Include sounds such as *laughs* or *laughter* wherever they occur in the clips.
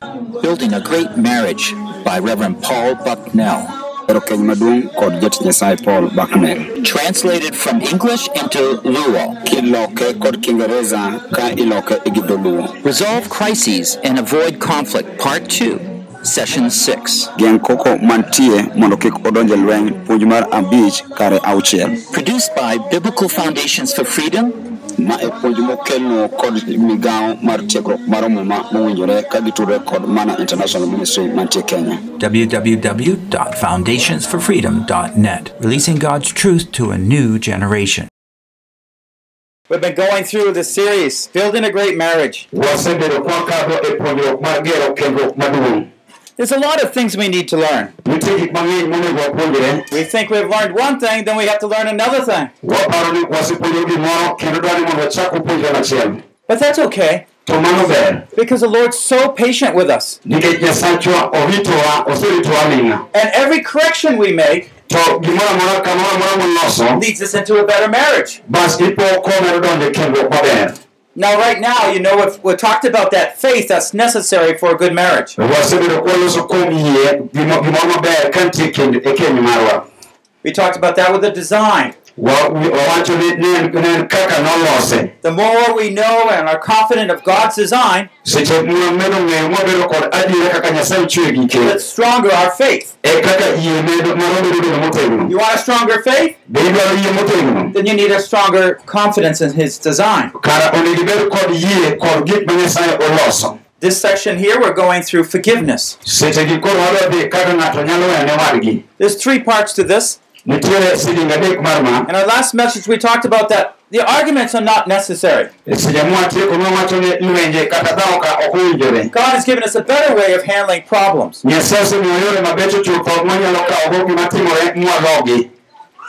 Building a Great Marriage by Reverend Paul Bucknell. Ero keny maduong' kod jatich Nyasaye Paul Bucknell. Translated from English into Luo. Kiloke kod Kiingereza ka iloke gi dholuo. Resolve Crises and Avoid Conflict, Part 2, Session 6. Geng' koko mantie mondo kik odonj e lweny puonj mar abich kare auchiel. Produced by Biblical Foundations for Freedom Ma e puonj mokelno kod migawo mar tiegruok mar muma mowinjore ka gitudore kod Mana International Ministry mantie Kenya. www.foundationsforfreedom.net, releasing God's truth to a new generation. We've been going through this series, Building a Great Marriage. Wasebedo kwakadho puonjruok mar gero kendruok maduong' There's a lot of things we need to learn. nitie gik mang'eny monego wapuonjre We think we've learned one thing, then we have to learn another thing. waparo ni wasepuonjore gimoro kendo dwani mondo wachak wapuonjre machielo But that's okay, to mano ber because the Lord's so patient with us. nikech nyasachwa oritowa oseritowa aming'a And every correction we make to gimoro amora kamoro amora moloso leads us into a better marriage. Bas ipo komedo donjo kendruok maber Now, right now, you know, we've, we talked about that faith that's necessary for a good marriage. wasebedo kwaloso kuom yie gimo- gimoro maber ka nitie kend- keny marwa We talked about that with the design. Wa- wi- wawacho ni ne en ne en kaka nolose The more we know and are confident of God's design, seche mwamedo ng'eyo mwabedo kod adiera kaka nyasaye chwe gike the stronger our faith. kaka yie medo marwa bedo bedo motegno You want a stronger faith? be idwaro yie motegno Then you need a stronger confidence in His design. kara onego ibed kod yie kod gik ma nyasaye oloso This section here, we're going through forgiveness. sechegi koro wadwa dhi kaka ng'ato nyalo wene wadgi There's three parts to this. Nitiere siling adek mar ma In our last message, we talked about that the arguments are not necessary. seche mwatieko nwawacho ni lwenje kata dhawo ka ok owinjore God has given us a better way of handling problems. nyasaye osemiyo yore mabecho chutho mwanyalo kawogo gima timore mwalogi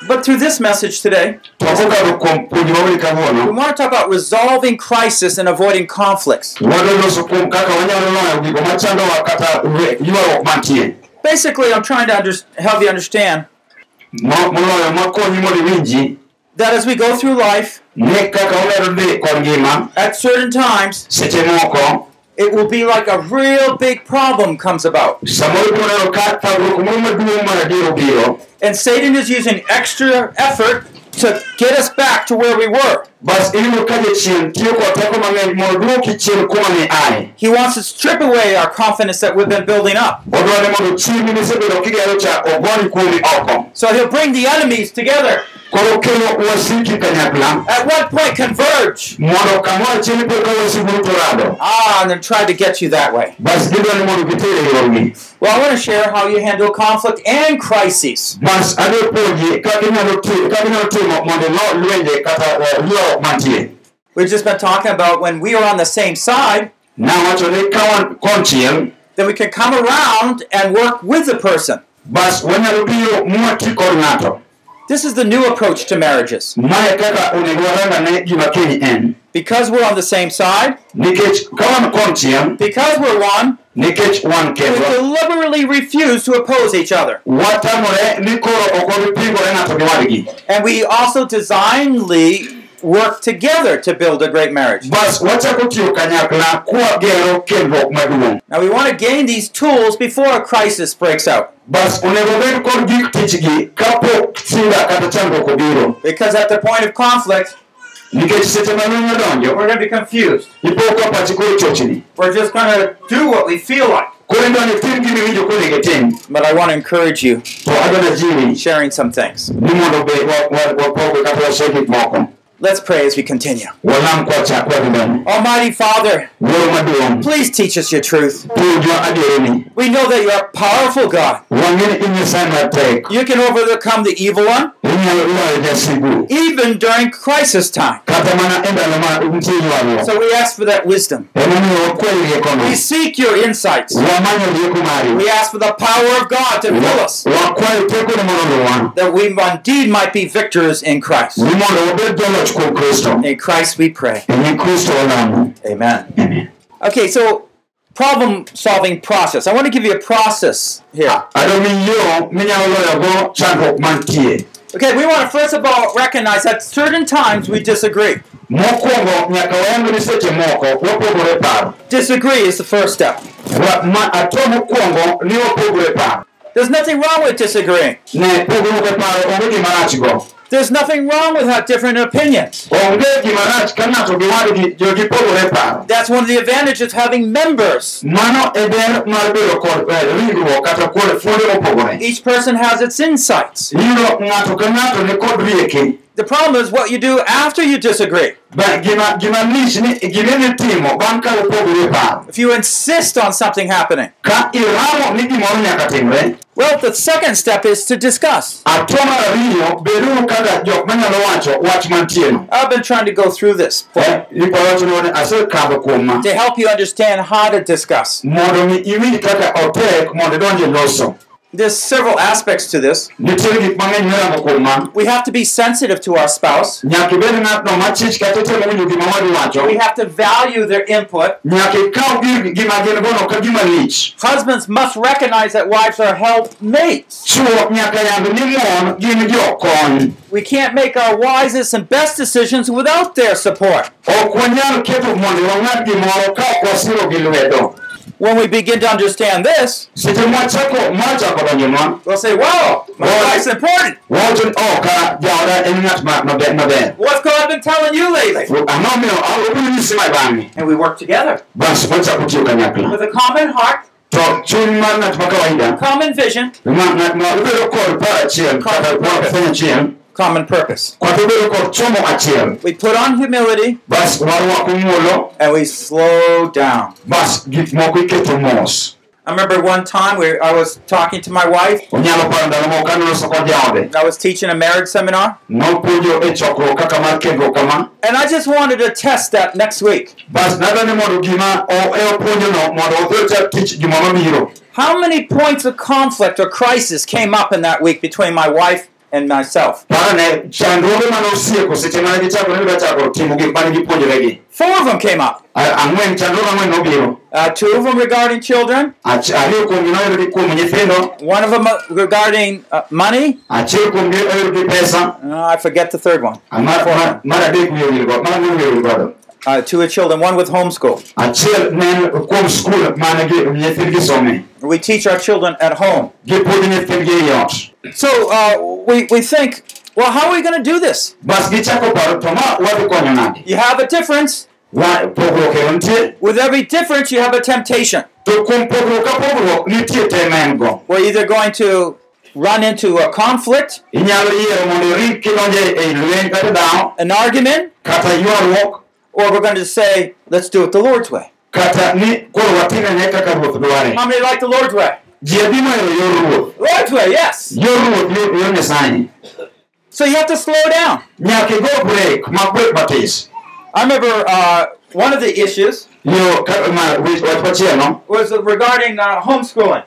But through this message today, to kokadho kuom puonj mawuoyi we want to talk about resolving crisis and avoiding conflicts. wadwa loso kuom kaka wanyalo loyo gigo machandowa kata we- ywaruok mantie Basically, I'm trying to under- help you understand that as we go through life, ni kaka wamedo dhi kod ngima at certain times, it will be like a real big problem comes about. samoro ibiro neno ka thagruok moro maduong' mar adier obiro And Satan is using extra effort to get us back to where we were. bas iyudo ka jachien tiyo kod teko mang'eny mondo duoki chien kuma ni aye He wants to strip away our confidence that we've been building up. odwani mondo chiegni misebedo kigero cha ogoni kuomi oko So he'll bring the enemies together. Koro wasiki kanyakla At one point, converge. mondo kamoro achiel ibed ka wasiguru to rado Ah, and then try to get you that way. bas gidwani mondo gitere yorgi Well, I want to share how you handle conflict and crises. bas adhi puonji kaka inyalo ti- kaka inyalo timo mondo ilo lwenje kata eh, We've just been talking about when we are on the same side, nawacho ni ka wan konchiel then we can come around and work with the person. Bas wanyalo biro mwati kod ng'ato This is the new approach to marriages. mae kaka onego warangane gima keny en Because we're on the same side, nikech ka wan konchiel because we're one, we deliberately refuse to oppose each other. watamore ni koro ok wabipingore ng'ato gi wadgi And we also designedly work together to build a great marriage. bas wachako tiyo kanyakla kwagero kendruok maduong' Now, we want to gain these tools before a crisis breaks out. bas onego bed kod gik tichgi kapok sida kata chandruok obiro Because at the point of conflict, nikech seche ma lweny odonjo we're going to be confused. ipo ka pachi koro chochni We're just going to do what we feel like. koro idwani itim gima iwinjo konego itim But I want to encourage you to adwani jiwi sharing some things. Let's pray as we continue. walam kwachak wadhi mbele Almighty Father, please teach us your truth. We know that you're a powerful God. wang'e ni in nyasaye matek You can overcome the evil one inyalo loyo jasigu even during crisis time. kata mana ndalo ma nitie ywaruok So we ask for that wisdom. emomiyo wakwayo riekono We seek your insights. wamanyo rieko mari We ask for the power of God to fill us, wakwayo tekone mondo luwa that we indeed might be victors in Christ. ni mondo wabed joloch kuom In Christ we pray. Amen. Amen. Okay, so problem solving process. I want to give you a process here. Adwa mi yo minyalo loyogo chandruok mantie Okay, we want to first of all recognize that certain times we disagree. mokwongo nyaka wayang ni seche moko wapogore paro Disagree is the first step. Wa- ma ato mokwongo ni wapogore paro There's nothing wrong with disagreeing. Ne pogruok paro onge gima rach go There's nothing wrong with having different opinions. onge gima rach ka ng'ato gi wadgi jo gipogore paro That's one of the advantages of having members. mano ber mar bedo kod ringruok kata kod fuonde mopogore Each person has its insights. Yudo ng'ato ka ng'ato ni kod rieke The problem is what you do after you disagree. Ba- gima gima lich ni gimene timo bang' ka upogore paro If you insist on something happening. ka iramo ni gimoro nyaka timre Well, the second step is to discuss. ato mar ariyo beduru kaka jok manyalo wacho wach mantie no I've been trying to go through this Eh, ikwawachoni asekadho kuom ma to help you understand how to discuss. There's several aspects to this. We have to be sensitive to our spouse. We have to value their input. Husbands must recognize that wives are helpmates. We can't make our wisest and best decisions without their support. Ok wanyal keto mondo wang'ad gimoro ka ok wasiro gi lwedo When we begin to understand this, seche mwachako mwachako donjonwa we'll say, wow, my wife's important. wawacho ni o ka jaoda en ng'at ma- maber maber What's God been telling you lately? ang'o miyo obiro nyisi ma bang'e And we work together bas wachako tiyo kanyakla with a common heart, to chuny mar ng'at ma kawaida common vision, ma- ng'at ma ubedo kod par achiel kata fweny achiel common purpose. kata ubedo kod chomo achiel We put on humility bas warwako muolo and we slow down. bas gik moko iketo mos I remember one time where I was talking to my wife. onyalo paro ndalo moko kanoloso kod jaode I was teaching a marriage seminar, nopuonjo chokruok kaka mar kendruok kama and I just wanted to test that next week. bas nadwa ni mondo gima o- opuonjono mondo odhi ochak tich juma mabiro How many points of conflict or crisis came up in that week between my wife and myself? parane chandruoge mane osieko seche mane gichako ni gachako timo gik mane gipuonjoregi Four of them came up. A- ang'wen chandruoge ang'wen nobiro Uh, two of them regarding children, Ach- ariyo kuomgi noyudo gi kuom nyithindo one of them uh, regarding uh, money. achiel kuomgi oyudo gi pesa Uh, I forget the third one. Ah, Uh, two children, one with homeschool. achiel ne en kuom skul mane gi- nyithindgi some We teach our children at home. Gipuonjo nyithindgi ei ot So uh, we, we think, well, how are we going to do this? bas gichako paro to ma wadhi konyo nade You have a difference. Wa- pogruok ero nitie With every difference, you have a temptation. to kuom pogruok ka pogruok nitie tem en go We're either going to run into a conflict, inyalo yiero mondo iring kidonjo ei lweny kata dhawo an argument, or we're going to say, let's do it the Lord's way. kata ni koro watimene kaka ruoth dware How many like the Lord's way? Lord's way, yes. So you have to slow down. I remember uh, one of the issues was regarding uh, homeschooling.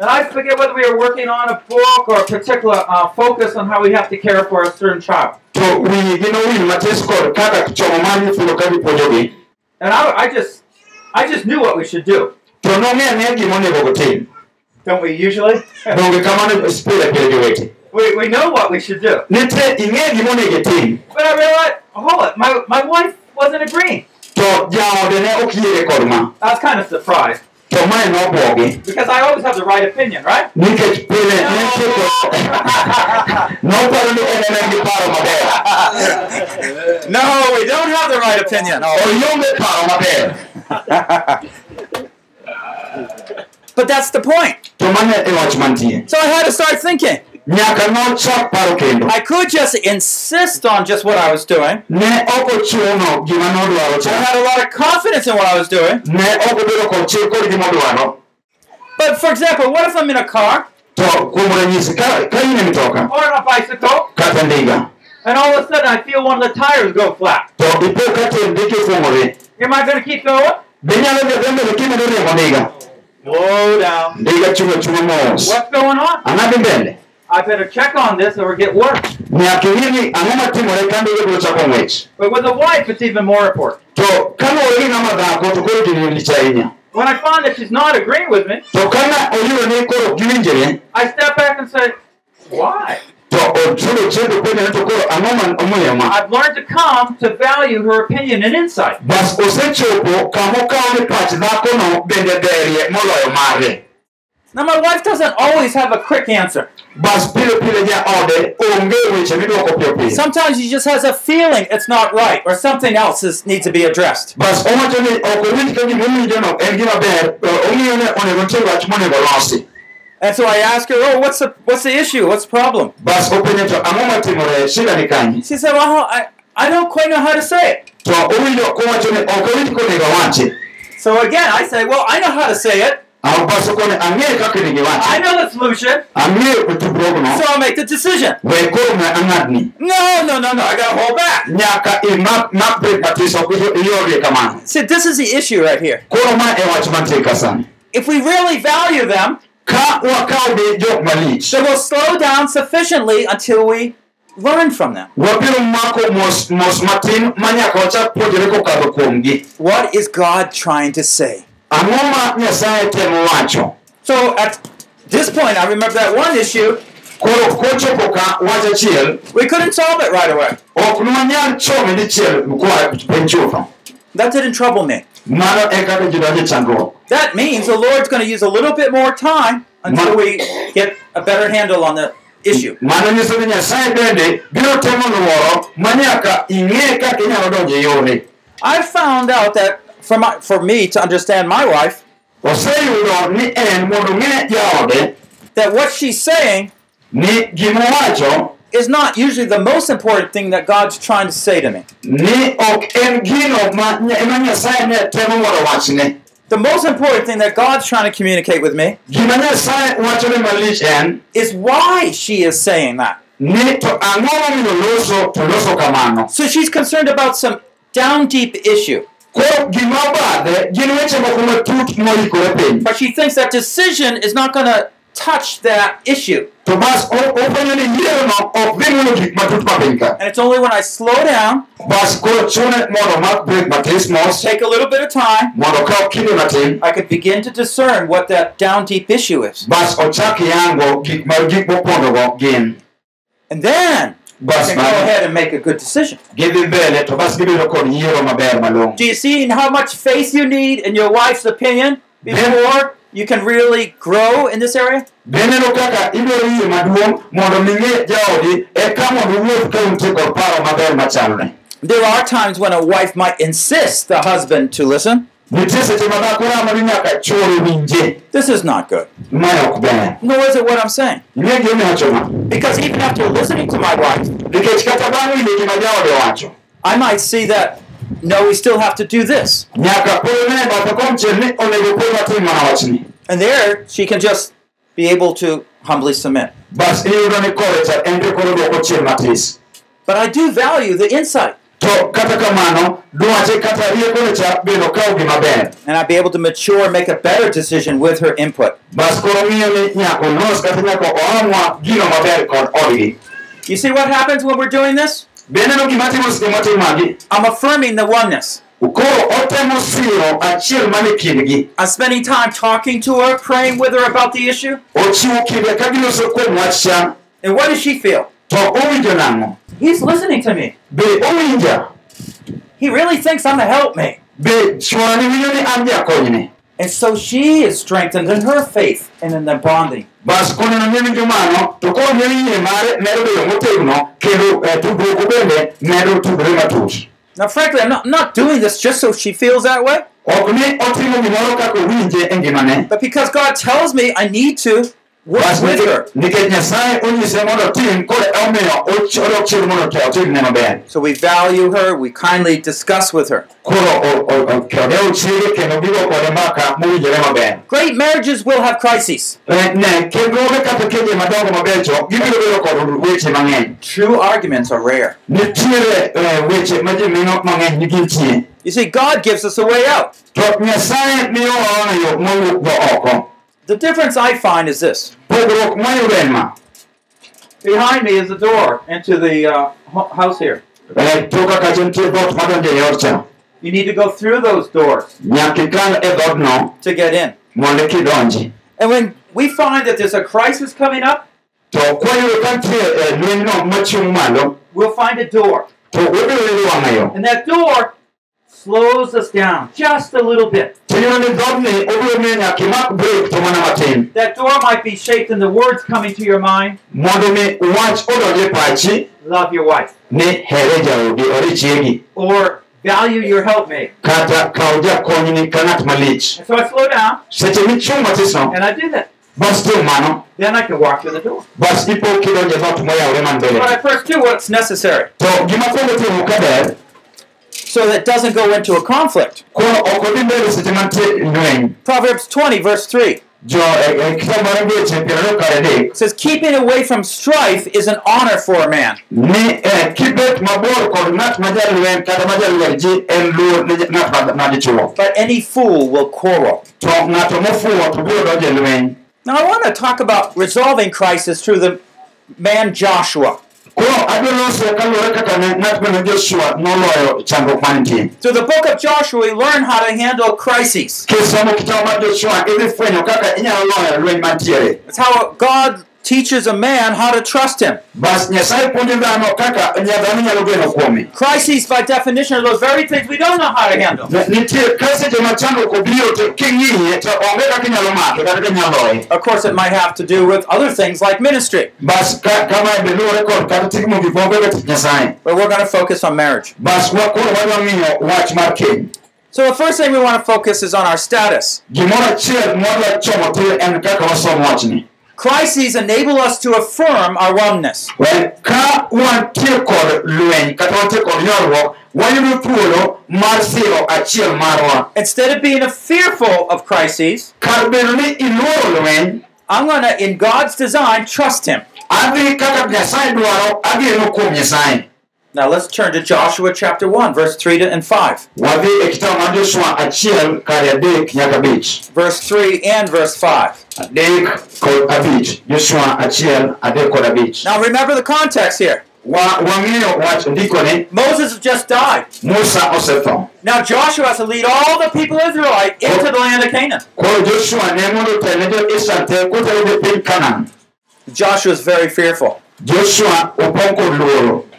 And I forget whether we were working on a book or a particular uh, focus on how we have to care for a certain child. And I, I just, I just knew what we should do. To nong'e ang'eya gimonego gotim Don't we usually? donge *laughs* kamano pile pile jowete we, we know what we should do. nitie ing'e gimonego itim But I realized, hold it, my, my wife wasn't agreeing. to jaode ne ok yiere kod ma I was kind of surprised to mae nobwogi because I always have the right opinion, right? nikech pile ne tieko *laughs* noparo ni en ene gi paro maber no, we don't have the right opinion. oyombe paro maber *laughs* But that's the point. to mane wach mantie So I had to start thinking. nyaka nochak paro kendo I could just insist on just what I was doing. ne ok ochuno gima nodwaro I had a lot of confidence in what I was doing. ne ok obedo kod chir kod gimodwaro But for example, what if I'm in a car to kuom ranyisi ka ka in mtoka or on a bicycle and all of a sudden I feel one of the tires go flat? to ipo ka tiend ndika ifuong'ore Am I going to keep going? Be nyalo dhi mbele kimedo riembo ndiga Slow down. ndiga chungo chungo mos What's going on? ang'adhi mbele I better check on this or get worse. nyaka ing'e ni ang'o matimore ka ndiga biro chako But with a wife, it's even more important. to kaluwore gi ng'ama dhako to koro gini lich ahinya When I find that she's not agreeing with me, to kana oyudo ni koro giwinjore I step back and say, why? To ochulo chendo penjo ni to koro ang'o ma omiyo ma I've learned to come to value her opinion and insight. bas osechopo kama okawo ni pach dhakono bende berie moloyo mare Now, my wife doesn't always have a quick answer. bas pile pile jaode onge weche midwoko piyo piyo Sometimes she just has a feeling it's not right or something else is, needs to be addressed. And so I ask her, Oh, what's the, what's the issue? What's the problem? bas openjo ang'o matimore shida ni kanye She said, Well, I, I don't quite know how to say it. to owinjo kowacho ni ok owinj konego wache So again, I say, Well, I know how to say it. Ang bas okone ang'e kaka onego I know the solution. ang'eyo tudruogno So I'll make the decision. we koro ne ang'adni No, no, no, no. I got to hold back. nyaka imak mak brek iyorie kamano See, this is the issue right here. koro ma e wach mantie ka If we really value them, ka wakawogi jok malich then we'll slow down sufficiently until we learn from them. wabiro mako mos mos matin ma nyaka wachak puonjore kokadho kuomgi What is God trying to say? ang'o ma nyasaye temo wacho So at this point, I remember that one issue, koro kochopo ka wach achiel we couldn't solve it right away. ok nwanyal chome dichiel kwa piny chutho That didn't trouble me. Mano kaka ji donjo chandruok That means the Lord's going to use a little bit more time until we get a better handle on the issue. mano nyiso ni nyasaye bende biro temo luoro ma nyaka ing'e kaka inyalo donjo e yore I found out that for my for me to understand my wife, oseyudo ni en mondo ng'e jaode that what she's saying ni is not usually the most important thing that God's trying to say to me. ni ok en gino ma ema nyasaye ne temo mondo wachne The most important thing that God's trying to communicate with me gima nyasaye wachone malich en is why she is saying that. ni to ang'o momiyo loso to loso kamano So she's concerned about some down deep issue, koro gima obadhe gin weche moko matut moikore piny but she thinks that decision is not going to touch that issue. To bas o- ofwenyo ni yierono ok dhi matut mapiny And it's only when I slow down, bas koro chune mondo omak brek matis mos take a little bit of time, mondo okaw kinde matin I could begin to discern what that down deep issue is. bas ochak yango gik ma gik mopondogo gin. And then I can go ahead and make a good decision. gidhi mbele to bas gibedo kod yiero maber malong'o Do you see how much faith you need in your wife's opinion before you can really grow in this area? beneno kaka idwaro yie maduong' mondo ming'e jaodi eka mondo wuoth ka untie kod paro maber machalre There are times when a wife might insist the husband to listen. nitie seche ma dhako ramore nyaka chwore winje This is not good. Nor is it what I'm saying. Because even after listening to my wife, nikech kata bang' winjo gima jaode wacho I might see that, no, we still have to do this. And there, she can just be able to humbly submit. But I do value the insight. And I'd be able to mature and make a better decision with her input. You see what happens when we're doing this? Beneno gima timo seche matimo magi I'm affirming the oneness. koro otemo siro achiel mane kindgi I'm spending time talking to her, praying with her about the issue. ochiwo kinde ka giloso kuom wach cha And what does she feel? to owinjo nang'o He's listening to me. He really thinks I'm a helpmate. be chworani winjo ni an jakonyne And so she is strengthened in her faith and in the bonding. bas koneno ni winjo mano to koro miyo yie mare medo bedo motegno kendo eh, tudruok bende medo tudore Now, frankly, I'm not, not doing this just so she feels that way, ok ni otimo gimoro kaka owinje ngimane but because God tells me I need to work bas with her. nikech nikech nyasaye onyise mondo otim koro omiyo odok chien mondo te- otimne maber So we value her, we kindly discuss with her. Great marriages will have crises. Eh, ne kendruoge kata keje madongo mabecho gibiro bedo kod weche mang'eny True arguments are rare. eh, weche ma ji mino mang'eny nigintie You see, God gives us a way out. To nyasaye miyo waona yo mowuok go oko The difference I find is this pogruok mayudo en behind me is a door into the uh, house here. Toka kacha nitie dhot madonjo ot You need to go through those doors e to get in. mondo kidonji And when we find that there's a crisis coming up, to kwayudo ka nitie eh, lweny no machiemo malo we'll find a door. to wabiro yudo wang'ayo And that door slows us down just a little bit. Tiyudo ni dhodni obiro miyo nyaka imak brek to mana matin. That door might be shaped in the words coming to your mind. Mondo mi wach odonj pachi. Love your wife, ni here jaodi ori chiegi or value your helpmate. kata kaw jakonyni ka ng'at malich. And so I slow down. Seche michung' matisno and I do that. bas tim mano. Then I can walk through the door. bas ipo kidonjo dhot moyawore man But I first do what's necessary to gima kwongo timo kaber so that it doesn't go into a conflict. koro ok odhi mbele seche mantie lweny Proverbs 20, verse 3 jo e e kitabu mar weche piero ariyo kar adek says, Keeping away from strife is an honor for a man. ni kibet mabor kod ng'at ma jalweny kata ma jalweny ji en luor ne ng'at ma- ma dichuo But any fool will quarrel. to ng'ato mofuwo to biro donjo lweny Now, I want to talk about resolving crisis through the man Joshua. Koro adwa loso kaluwore kaka ne ng'at mane joshua noloyo chandruok manitie Through the book of Joshua, we learn how to handle crises. kisomo kitabu mar joshua idhi kaka inyalo loyo lweny mantiere It's how God teaches a man how to trust him. bas nyasaye puonjo dhano kaka nya- dhano nyalo geno kuome Crises, by definition, are those very things we don't know how to handle. Ne- nitie ka seche ma chandruok obiro to king'iye to onge kaka inyalo make kata ka inyalo loye Of course, it might have to do with other things like ministry, bas ka- kamae be luwore kod kata timo gik moko kaka tich nyasaye but we're going to focus on marriage. bas wa- koro wadwa ng'iyo wach mar keny So, the first thing we want to focus is on our status. Gimoro achiel mwadwa chomo tir en kaka wasom wachni Crises enable us to affirm our oneness. Ka wantie kod lweny kata wantie kod ywaruok wayudo thuolo mar siro achiel marwa Instead of being fearful of crises, kar bedo ni iluoro lweny I'm going to, in God's design, trust Him. adhi kaka nyasaye dwaro ageno kuom nyasaye Now, let's turn to Joshua chapter 1, verse 3 to, and 5. wadhi e kitabu mar joshua achiel kare adek nyaka abich Verse 3 and verse 5. adek kod abich joshua achiel adek kod abich Now, remember the context here. Wa- wang'eyo wach ndikoni Moses has just died. Now, Joshua has to lead all the people of Israel into the land of Canaan. joshua ne mondo otel ne jo-israel te koterogi piny kanan Joshua is very fearful.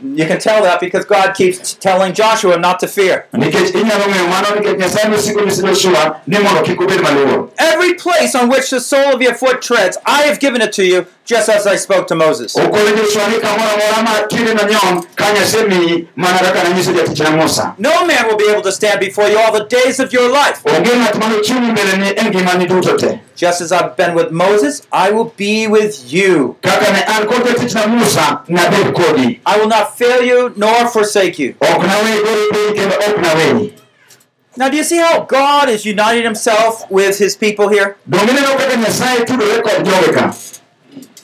Joshua opong' kod luoro You can tell that because God keeps telling Joshua not to fear. nikech inyalo ng'eyo mano nikech nyasaye nosiko nyisi joshua ni mondo kik obed maluor Every place on which the sole of your foot treads, I have given it to you, just as I spoke to Moses. okone joshua ni kamoro amora ma tirino nyon ka nyasemiyi mana kaka nanyiso jatichna musa No man will be able to stand before you all the days of your life. onge ng'at manochung' mbeleni ngimani duto te Just as I've been with Moses, I will be with you. kaka ne an kod jatichna musa nabed kodi I will not fail you nor forsake you. ok naweyi gori piny kendo ok naweyi Now, do you see how God is uniting himself with his people here?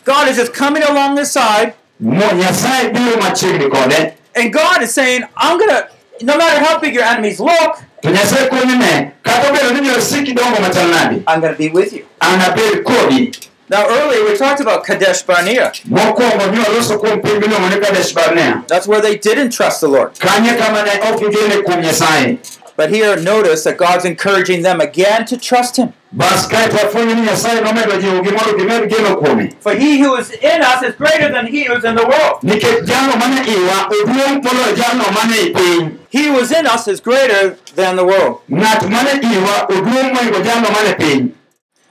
God is just coming along the side, Mo- nyasaye biro machiegni kode and God is saying, I'm going to, no matter how big your enemies look, to nyasaye konyone kata obedo ni josiki dongo machal nadi. I'm going to be with you. Now, earlier we talked about Kadesh Barnea. mokwongo ni waloso kuom piny miluongo ni kadesh barnea. That's where they didn't trust the Lord. Kanye kama ne ok gigene kuom nyasaye But here, notice that God's encouraging them again to trust Him. bas kae to afwenyo ni nyasaye nomedo jiwogi mondo gimed geno kuome For He who is in us is greater than He who is in the world. nikech jalno mane iwa oduong' moloyo jalno mane i piny He who is in us is greater than the world. ng'at mane iwa oduong' moingo jalno mane piny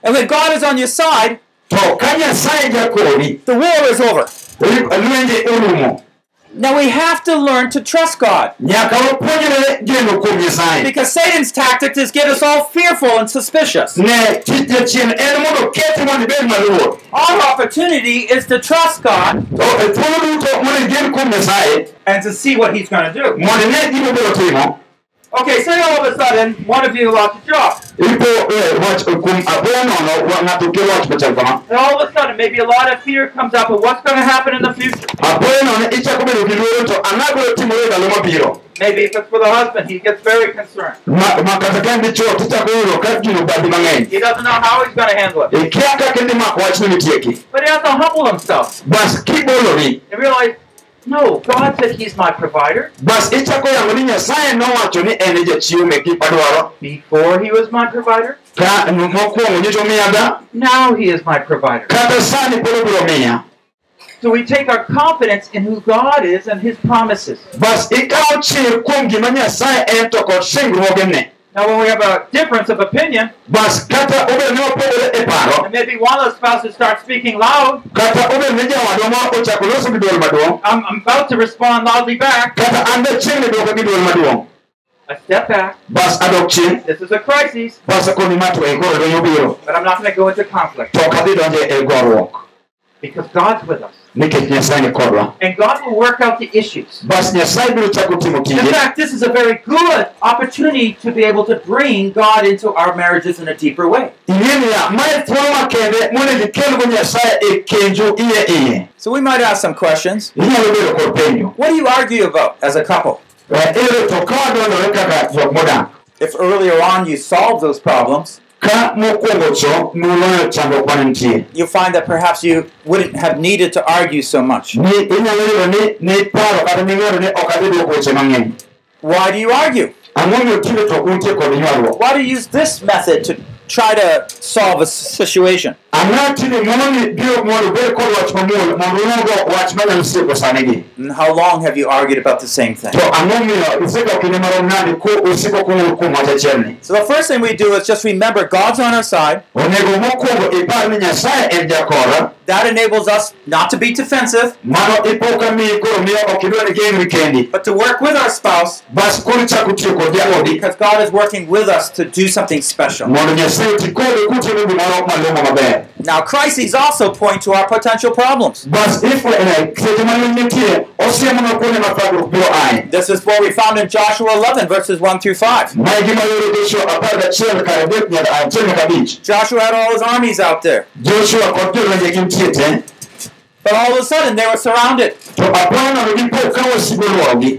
And when God is on your side, to ka nyasaye jakodi the war is over. Now we have to learn to trust God. nyaka wapuonjre geno kuom nyasaye Because Satan's tactic is get us all fearful and suspicious. ne tich jachien en mondo keti mondo ibed maluor Our opportunity is to trust God to thuolo duto mondo igen kuom and to see what He's going to do. mondo ine gima biro timo Okay, say all of a sudden one of you lost a job. Ipo eh, wach eh, kuom apoya ah, nono wa- ng'ato kelo kama And all of a sudden, maybe a lot of fear comes up of what's going to happen in the future. apoya nono ichako bedo gi luoro to ang'a biro timore e ndalo mabiro Maybe if it's for the husband, he gets very concerned. ma ma kata ka en dichuo tichako yudo ka gino badi mang'eny He doesn't know how he's going to handle it. Eh, ikia kaka idhi mako wachno mitieki But he has to humble himself and realize, no, God said he's my provider. bas ichako yango ni nyasaye nowacho ni en jachiwo mek gik madwaro Before he was my provider, ka mokwongo nyicho miyaga now he is my provider. kata sani pod obiro miya So we take our confidence in who God is and His promises. Bas ikawo chir kuom gima nyasaye en to kod singruogene Now, when we have a difference of opinion, bas kata obedo ni wapogore paro and maybe one of the spouses starts speaking loud, kata obedo ni jawadwa ma ochako loso gi duol maduong' I'm, I'm about to respond loudly back. kata an be chiegni duoka gi duol maduong' I step back. bas adok chien This is a crisis, bas akoni ma to koro lweny obiro but I'm not going to go into conflict. To ok adhi donjo goruok because God's with us. Nikech nyasaye ni kodwa And God will work out the issues. bas nyasaye biro chako timo In tije fact, this is a very good opportunity to be able to bring God into our marriages in a deeper way. ing'e mae thuolo makende monego ikelgo nyasaye e kenjo iye iye So we might ask some questions. inyalo bedo kod penjo What do you argue about as a couple? To ka wadondore kaka jok modak If earlier on you solved those problems, ka mokwongo cho nuloyo chandruok mane nitie you'll find that perhaps you wouldn't have needed to argue so much. ni inyalo yudo ni ni paro kata ning'eyo ni ok adhi duoko weche mang'eny Why do you argue? ang'o miyo tinde to untie kod ywaruok Why do you use this method to try to solve a situation? Ang'o tinde ng'oni biro mondo bed kod wach mamuol mondo unugo wach manyalo sieko sanigi And how long have you argued about the same thing? to ang'o miyo isedok kinde marom nade ko usiko kuwuoyo kuom wach achielni So the first thing we do is just remember God's on our side. onego mokwongo ipar ni nyasaye en jakora That enables us not to be defensive, mano ipo ka miyi koro miyo ok idwa ni geng'ri kendi but to work with our spouse bas koro ichako tiyo kod jaodi because God is working with us to do something special. Mondo nyasaye oti kode kutimo gimoro malong'o maber Now, crises also point to our potential problems. bas ifwene seche ma lweny nitie osiemonwa kuonde ma thagruok biro aye This is what we found in Joshua 11, verses 1 through 5. mae gima yore joshua apar gachiel kar adek nyaka achiel nyaka abich Joshua had all his armies out there, but all of a sudden they were surrounded.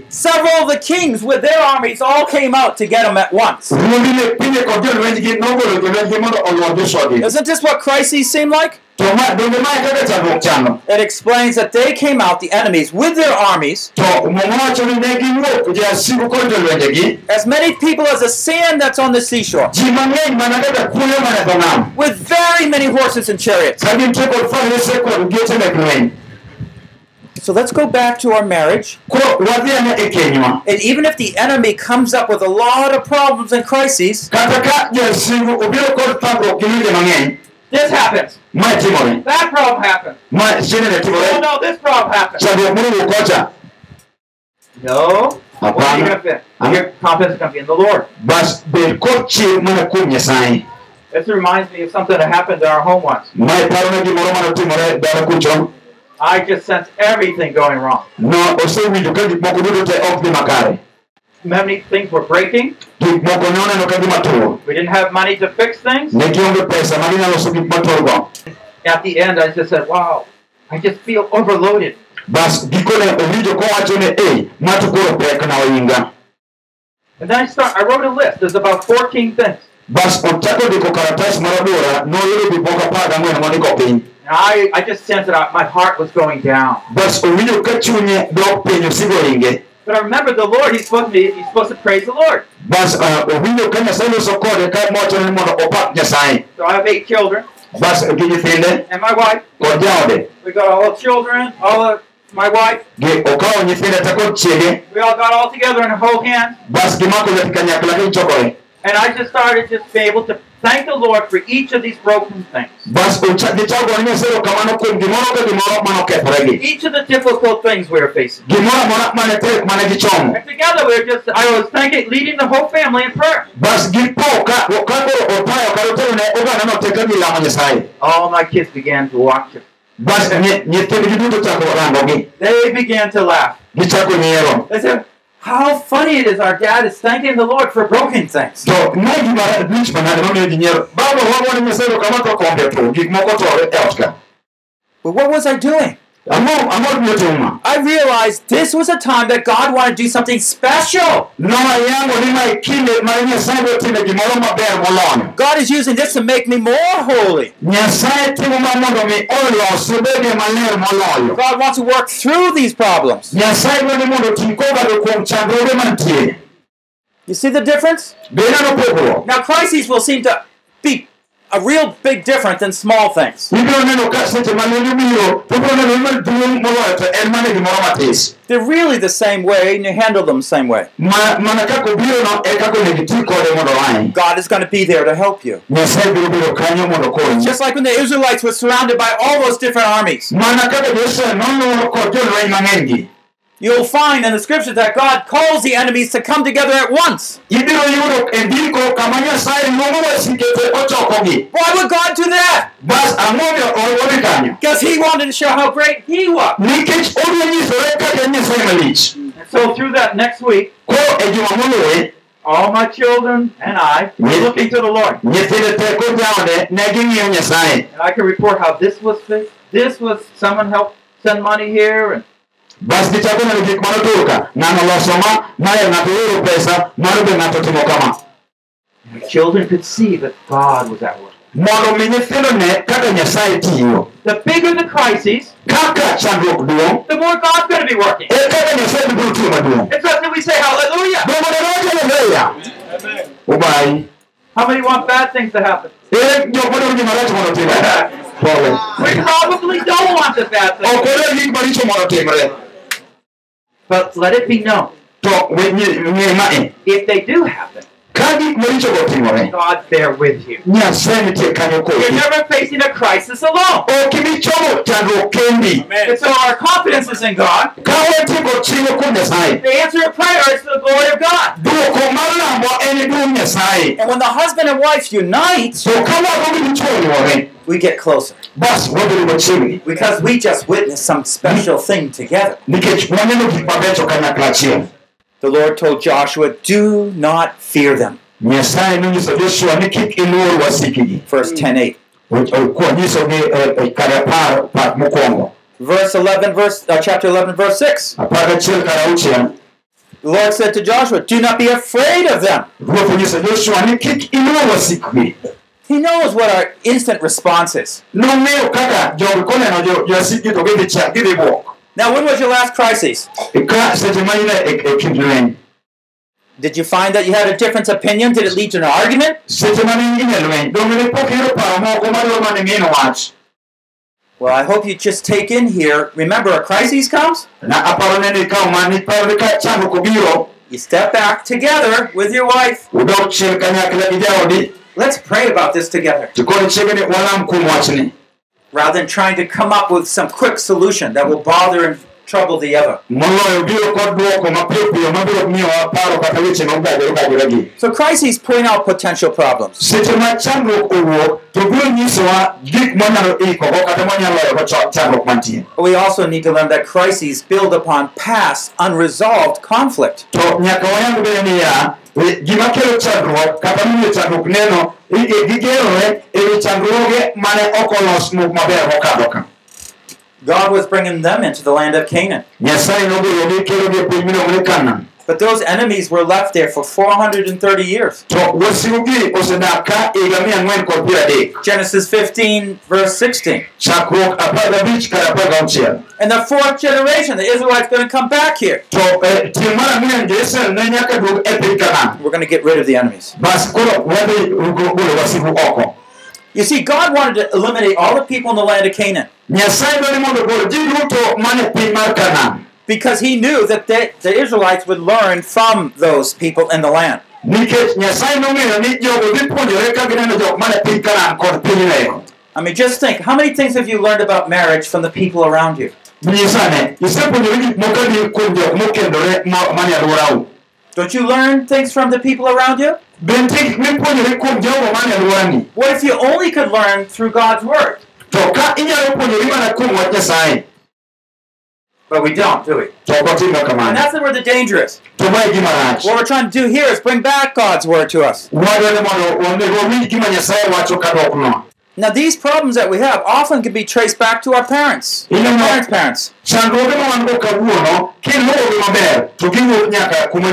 Several of the kings with their armies all came out to get them at once. Isn't this what crises seem like? To ma donge mae kaka chandruok chano It explains that they came out, the enemies, with their armies, to muma wacho ni ne giwuok jasigu kod jolwenjegi as many people as the sand that's on the seashore, ji mang'eny mana kaka kuoyo mana dho nam with very many horses and chariots. ka gintie kod farese kod geche mek lweny So let's go back to our marriage. koro wadhi ane e kenywa And even if the enemy comes up with a lot of problems and crises, kata ka jasigu obiro kod thagruok gi lwenje mang'eny this happens. That problem chiende ne Oh no, this problem happens. chandruok moro wuok kocha No. You Hapana. going to fit? Your confidence is going to be in the Lord. bas bed kod chir mana kuom nyasaye This reminds me of something that happened in our home once. mae parona gimoro manotimore dala kucho I just sensed everything going wrong. no osewinjo ka gik moko duto te ok dhi makare Many things were breaking. Gik moko ne oneno ka gima tur We didn't have money to fix things. ne gionge pesa ma ginyalo gik maturgo At the end, I just said, wow, I just feel overloaded. bas gikone owinjo kowacho ni ei mato koro pek na oinga And then I start. I wrote a list. There's about 14 things. bas ochako ndiko karatas noyudo gik moko apar gang'wen mondiko piny I, I just sensed that my heart was going down. bas owinjo ka chunye dok piny osigo ringe But I remember the Lord. He's supposed to be. He's supposed to praise the Lord. bas owinjo ka nyasaye loso kode ka mowacho ni mondo opak nyasaye So I have eight children nyithinde and my wife. We got all the children, all the my wife. gi okawo nyithinde te kod chiege We all got all together and hold hands. bas gimako nyathi kanyakla gichokore And I just started just being able to thank the Lord for each of these broken things. bas ocha- gichako gore nyasaye kamano kuom gimoro ka gimoro manokethoregi Each of the difficult things we are facing. gimoro amora mane tek mane gichomo And together we are just, I was thanking, leading the whole family in prayer. bas gipo ka ka koro otayo kata otero ne oganda no te ka gilamo nyasaye All my kids began to watch it. bas ny- nyithindgi duto chako rangogi They began to laugh. They said, how funny it is our dad is thanking the Lord for broken things. to ne gima lich manade mamiyo ji nyiero baba wagone nyasaye kama to kombe to gik moko tore e ot ka But what was I doing? Ang'o ang'o miyo timo I realized this was a time that God wanted to do something special. noyango ni ma kinde ma nyasaye biro time gimoro maber moloyo God is using this to make me more holy. nyasaye timo ma mondo mi olosi obedie maler moloyo God wants to work through these problems. nyasaye dwani mondo ti kogado kuom chandruoge mantie You see the difference? be ineno pogruok Now, crises will seem to be a real big difference in small things. ibiro neno ka seche ma lwenyo biro to biro neno ni maduong' moloyo to en mane gimoro matis They're really the same way, and you handle them the same way. Ma- mana kaka obirono kaka onego iti kode mondo oae God is going to be there to help you. nyasaye biro bedo kanyo mondo konyi Just like when the Israelites were surrounded by all those different armies. You'll find in the scriptures that God calls the enemies to come together at once. Why would God do that? Because He wanted to show how great He was. so through that next week, all my children and I were looking to the Lord. And I can report how this was fixed. This was someone helped send money here, and bas gichako neno gik manotur ka ng'ano loso ma mae ng'ato oro pesa mano be ng'ato timo kama. Children could see that God was at work. mondo mi nyithindo ne kaka nyasaye tiyo The bigger the crises, kaka chandruok duong' the more God's going to be working. e kaka nyasaye biro tiyo maduong' It's not that we say hallelujah. dongo ne wacho haleluya ubai How many want bad things to happen? ere jok gima rach mondo otimre pole We probably don't want the bad ok things. odwar gik maricho mondo otimre But let it be known, to we- ng'e ng'e ma if they do happen, ka gik maricho go otimore God's there with you. nyasaye nitie kanyo You're never facing a crisis alone. ok ibi chomo chandruok kendi And so our confidence is in God. ka watieko chiwo kuom nyasaye The answer to prayer is to the glory of God. duoko mar lambo en nyasaye And when the husband and wife unite, to ka wago gi dichuo oriwore we get closer. bas Because we just witnessed some special thing together. Nikech waneno gik mabecho kanyakla achiel The Lord told Joshua, Do not fear them. nyasaye nonyiso joshua ni kik iluor wasikigi Verse 10 8. onyisogi e kare apar part mokwongo Verse 11, verse, uh, chapter 11, verse 6. apar gachiel kare auchiel The Lord said to Joshua, Do not be afraid of them. ruoth onyiso joshua ni kik iluor wasikgi He knows what our instant response is. Nong'eyo kaka jogi koneno jo- jowasikgi to gidhi cha gidhi buok Now, when was your last crisis? ka seche ma in kind lweny Did you find that you had a different opinion? Did it lead to an argument? seche mane in lweny donge ne pok iyudo paro moko madwaro mane ng'ino wach Well, I hope you just take in here. Remember, a crisis comes, na aparo ne ni ikaw ma niparo ni ka chandruok obiro you step back together with your wife. udok chien kanyakla gi jaodi Let's pray about this together. Rather than trying to come up with some quick solution that will bother and trouble the other. So crises point out potential problems. we also need to learn that crises build upon past unresolved conflict. To nyaka wayang bende niya gima kelo chandruok kata miyo chandruok neno gigerore e wi chandruoge mane ok olos maber mokadho ka God was bringing them into the land of Canaan. nyasaye nogologi kelogi e piny miluongo ni kanan But those enemies were left there for 430 years. to wasigogi osedak ka higa mia ang'wen kod piero adek Genesis 15, verse 16. chakruok apar gabich kar apar gauchiel And the fourth generation, the Israelites going to come back here. eh, tieng mar ang'wen jo-israel ne nyaka duog piny kanan We're going to get rid of the enemies. bas koro wadhi go- golo wasigu oko You see, God wanted to eliminate all the people in the land of Canaan nyasaye dwani mondo ogol ji duto mane piny mar kanan because he knew that they, the Israelites would learn from those people in the land. nikech nyasaye nong'eyo ni jogo dhi puonjore ka gineno jok mane piny kanan kod pinyno I mean, just think how many things have you learned about marriage from the people around you? nyisane isepuonjore gik moko adi kuom jok mokendore ma- mane alworau Don't you learn things from the people around you? bende gik mipuonjore kuom jogo mane alworani What if you only could learn through God's Word? to ka inyalo puonjori mana kuom wach nyasaye But we don't, do we? to ok otimre And that's where the danger is. to mae gima What we're trying to do here is bring back God's Word to us. wadwani mondo onego winj gima nyasaye wacho kadok no Now, these problems that we have often can be traced back to our parents, our parents' parents. Chandruoge ma wan go kawuono kiluwogi maber to giwuok nyaka kuma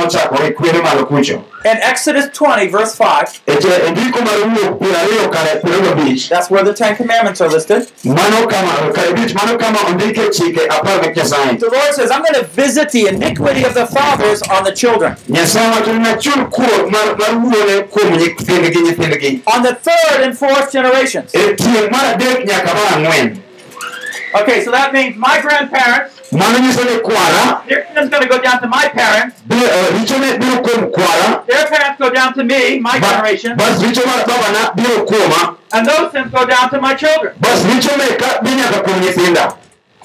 nochakore kwere malo kucho In Exodus 20, verse 5, e e ndiko mar wuok piero ariyo kare piero gabich that's where the Ten Commandments are listed. mano kama kare bich mano kama ondike chike apar mek nyasaye The Lord says, I'm going to visit the iniquity of the fathers on the children. nyasaye wacho ni nachul kuor mar mar wuone kuom nyithindgi nyithindgi On the third and fourth generations. e tieng' mar adek nyaka mar ang'wen Okay, so that means my grandparents, mano nyiso ni kwara their sin's going to go down to my parents. eh, richone biro kuom kwara Their parents go down to me, my ba- generation. bas richo mar babana biro kuoma And those sins go down to my children. bas richo meka bi nyaka kuom nyithinda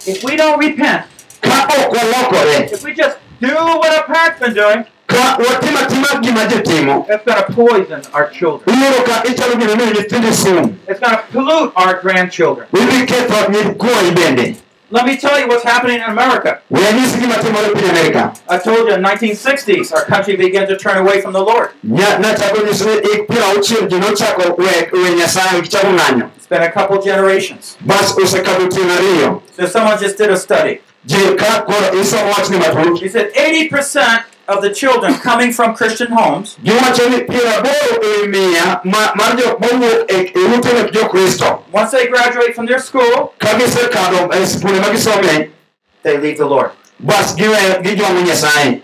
If we don't repent, ka ok walokore if we just do what our parents been doing, ka watim atima timo it's going to poison our children. iyudo ka ichalo gino miyo nyithindi sum It's going to pollute our grandchildren. ketho nyikwayi bende Let me tell you what's happening in America. we anyisi gima timore piny amerika I told you in 1960s, our country began to turn away from the Lord. Nya- nachako nyiso ni ik piero auchiel ji nochako we we nyasaye gichako ng'anyo It's been a couple generations. bas osekadho tieng' ariyo So someone just did a study. ji ka koro isomo wachni matut He said 80% of the children coming from Christian homes giwacho ni piero aboro ewi mia ma- mar jok mowuok ute mek jokristo Once they graduate from their school, ka gisekadho sikunde ma gisome they leave the Lord. bas giwe gijwang'o nyasaye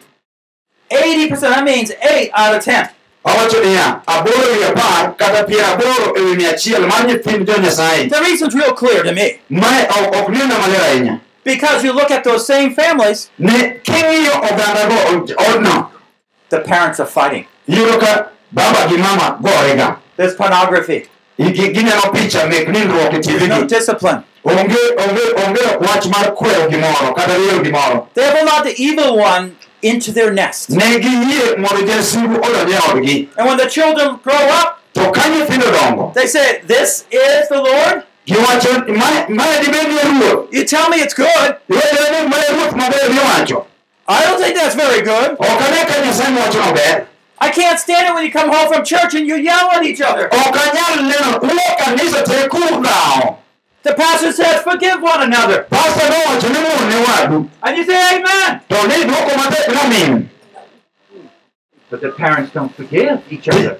80%, that means 8 out of 10. awacho niya aboro ewi apar kata piero aboro ewi mia achiel mar nyithind jo nyasaye The reason's real clear to me. mae ok ok nena maler ahinya Because you look at those same families, ni king'iyo ogandago odno the parents are fighting. iyudo ka baba gi mama gorega There's pornography. Gi- gineno picha mek nindruok There's no discipline. They have allowed the evil one into their nest. ne giyie mondo jasigu odonj odgi And when the children grow up, to ka nyithindo dongo they say, This is the Lord? Giwacho "Mae- mae dibed ni ruoth You tell me it's good. iwachone ni mae ruoth maber miwacho I don't think that's very good. ok ane ka nyasaye mowacho maber I can't stand it when you come home from church and you yell at each other. ok anyal neno uwo kanisa te kur dhawo The pastor says, Forgive one another. pasta nowacho ni mon ne And you say, Amen. to ni dwoko matek namin But the parents don't forgive each other.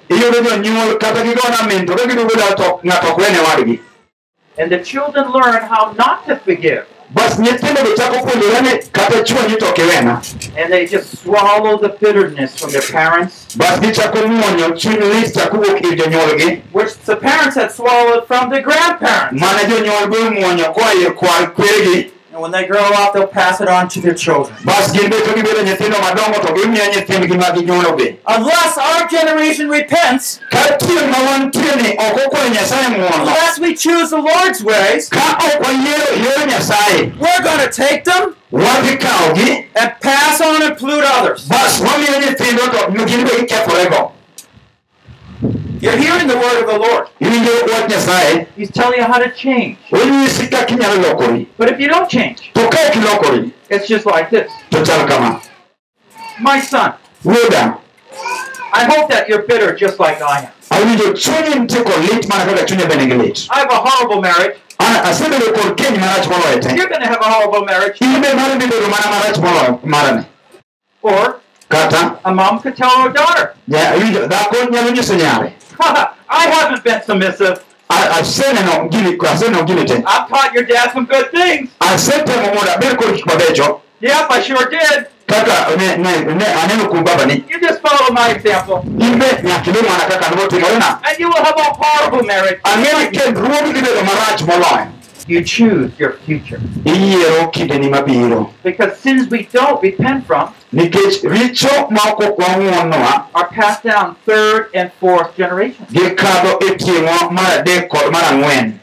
And the children learn how not to forgive. bas nyithindo go chako puonjore ni kata chwanyi to ok And they just swallow the bitterness from their parents, bas gichako muonyo chuny lit chako wuok ir jonyuolgi which the parents had swallowed from the grandparents. Mana jonyuol go muonyo koa ir kwar kweregi And when they grow up, they'll pass it on to their children. bas gin be to gibedo nyithindo madongo to gimiyo nyithindgi ma ginyuolo be. Unless our generation repents, ka tieng' ma wantie ni ok okwayo nyasaye muono unless we choose the Lord's ways, ka ok wayiero yor nyasaye. we're going to take them and pass on and pollute others. bas wamiyo nyithindo to gin be gikethorego You're hearing the word of the Lord. iwinjo wach nyasaye He's telling you how to change. onyisi kaka inyalo lokori But if you don't change, to ka ok ilokori it's just like this. to chal kama My son, I hope that you're bitter just like I am. awinjo chunyi nitie kod lit mana kaka chunye bende gi lit I have a horrible marriage. asebedo kod keny marach moloyo te You're going to have a horrible marriage. in be mare bibedo mana marach moloyo marane Or kata a mom could tell her daughter, awinjo dhako nyalo nyiso nyare I haven't been submissive. "A- aseneno gini aseneno gini te I've taught your dad some good things. asetemo mondo abed kod gik mabecho Yep, I sure did. kaka ne, ne, ne aneno kuom babani You just follow my example. in be nyaka ilu mana kaka notimorena And you will have a horrible marriage. ang'e ni kendruogi dhi bedo marach moloyo You choose your future. Because sins we don't repent from nikech richo ma ok wang'uonwa are passed down third and fourth generations. gikadho tieng'wa mar adek kod mar ang'wen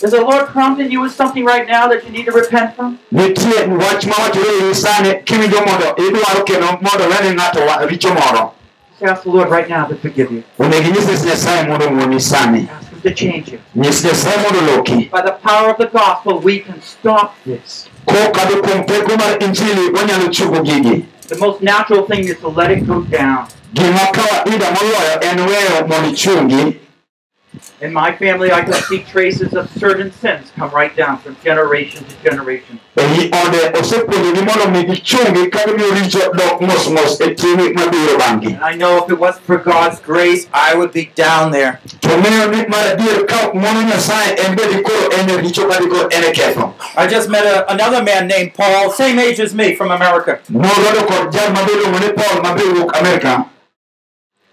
Is the Lord prompting you with something right now that you need to repent from? nitie wach ma wachore ei sani kiwinjo mondo idwaro kendo mondo wene ng'ato wa- richo moro Just ask the Lord right now to forgive you. Onego inyis nyasaye mondo ong'uoni sani Ask Him to change you. nyis nyasaye mondo loki By the power of the gospel, we can stop this. kokadho kuom mar injili wanyalo chungo gigi The most natural thing is to let it go down. In my family, I can see traces of certain sins come right down from generation to generation. ei ode osepuonjogi mondo mi gichungi ka gimiyo richo dok mos mos timi mabiro bang'gi And I know if it wasn't for God's grace, I would be down there. to ng'eyo ni mar adier ka mono nyasaye en bedi koro en richo kadi koro en ketho I just met a, another man named Paul, same age as me from America. norodo kod jal mabeluongo ni paul mabe wuok amerika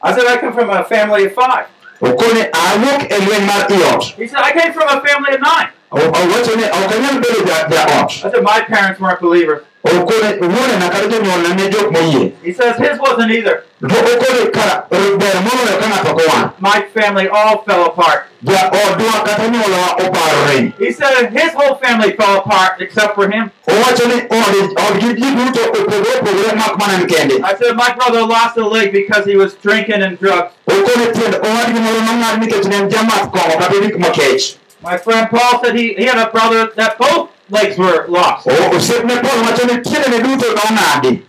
I said, I come from a family of five. Okone awuok e lweny mar iot He said, I came from a family of nine. owacho ni ok anyal bedo ja- jaot I said, my parents weren't believers. Okone wuonena kata jonyuolna ne jok moyie He says, his wasn't either. to okone ber moloyo ka ng'ato ok owang' My family all fell apart. kata nyuolawa oparore He said his whole family fell apart except for him. owacho ni odgi ji duto opogore opogore mak mana en kende I said, my brother lost a leg because he was drinking and drugs. tiend owadgi moro nong'ad nikech ne en jamath kong'o kata gik makech My friend Paul said he, he had a brother that both legs were lost. O- osiepne paul wacho ni tiendene duto nong'adi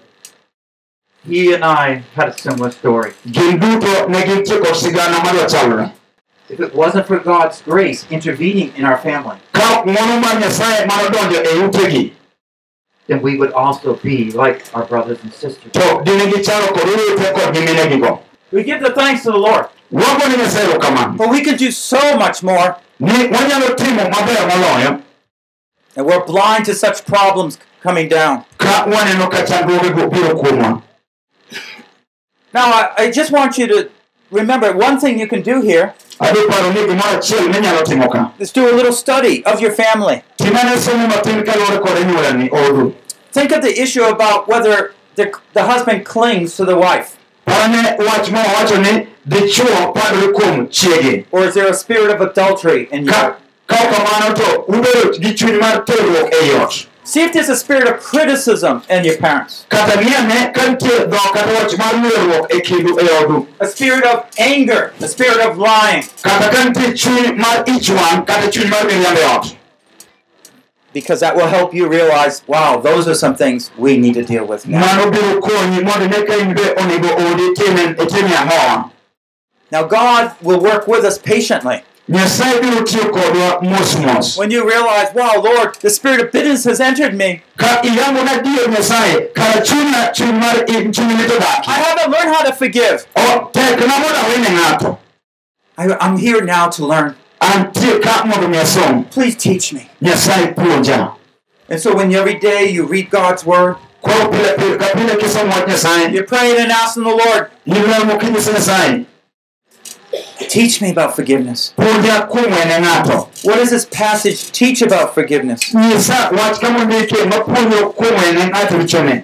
He and I had a similar story. gin duto ne gintie kod sigana If it wasn't for God's grace intervening in our family, ka ng'wono mar nyasaye manodonjo e then we would also be like our brothers and sisters. to dine gichalo kod owete We give the thanks to the Lord, wago ni nyasaye erokamano but we can do so much more, ni wanyalo timo maber moloyo and we're blind to such problems coming down. ka waneno ka chandruogego biro kuomwa Now, I, I just want you to remember one thing you can do here adhi paro ni gimoro achiel minyalo timo ka is do a little study of your family. timane somo matin kaluwore kod anyuolani odu Think of the issue about whether the, the husband clings to the wife, parane wach ma owacho ni dichuo padore kuom chiege or is there a spirit of adultery in you? Ka ka kamano to ubedo gi chuny mar terruok ei ot. See if there's a spirit of criticism in your parents, kata ng'iane ka nitie dhok kata wach mar weruok kindu odu. A spirit of anger, a spirit of lying, kata ka nitie chuny mar ich wang' kata chuny mar miriambo ot. Because that will help you realize, wow, those are some things we need to deal with now. mano biro konyi mondo ne ka in be onego odi time itime ang'owa Now, God will work with us patiently. Nyasaye biro tiyo kodwa mos mos When you realize, wow, Lord, the spirit of bitterness has entered me. ka iyangona dier nyasaye kara chunya chuny mar i- chuny lit I odaki haven't learned how to forgive. O- tekna mondo awene ng'ato I, I'm here now to learn. antie ka mondo mi asom Please teach me. And so, when every day you read God's word, koro pile pile ka pile kisomo wach you're praying and asking the Lord, ilamo kinyise nyasaye teach me about forgiveness. puonja kuom wene ng'ato What does this passage teach about forgiveness? nyisa wach ka mondike mapuonjo kuom wene ng'ato richone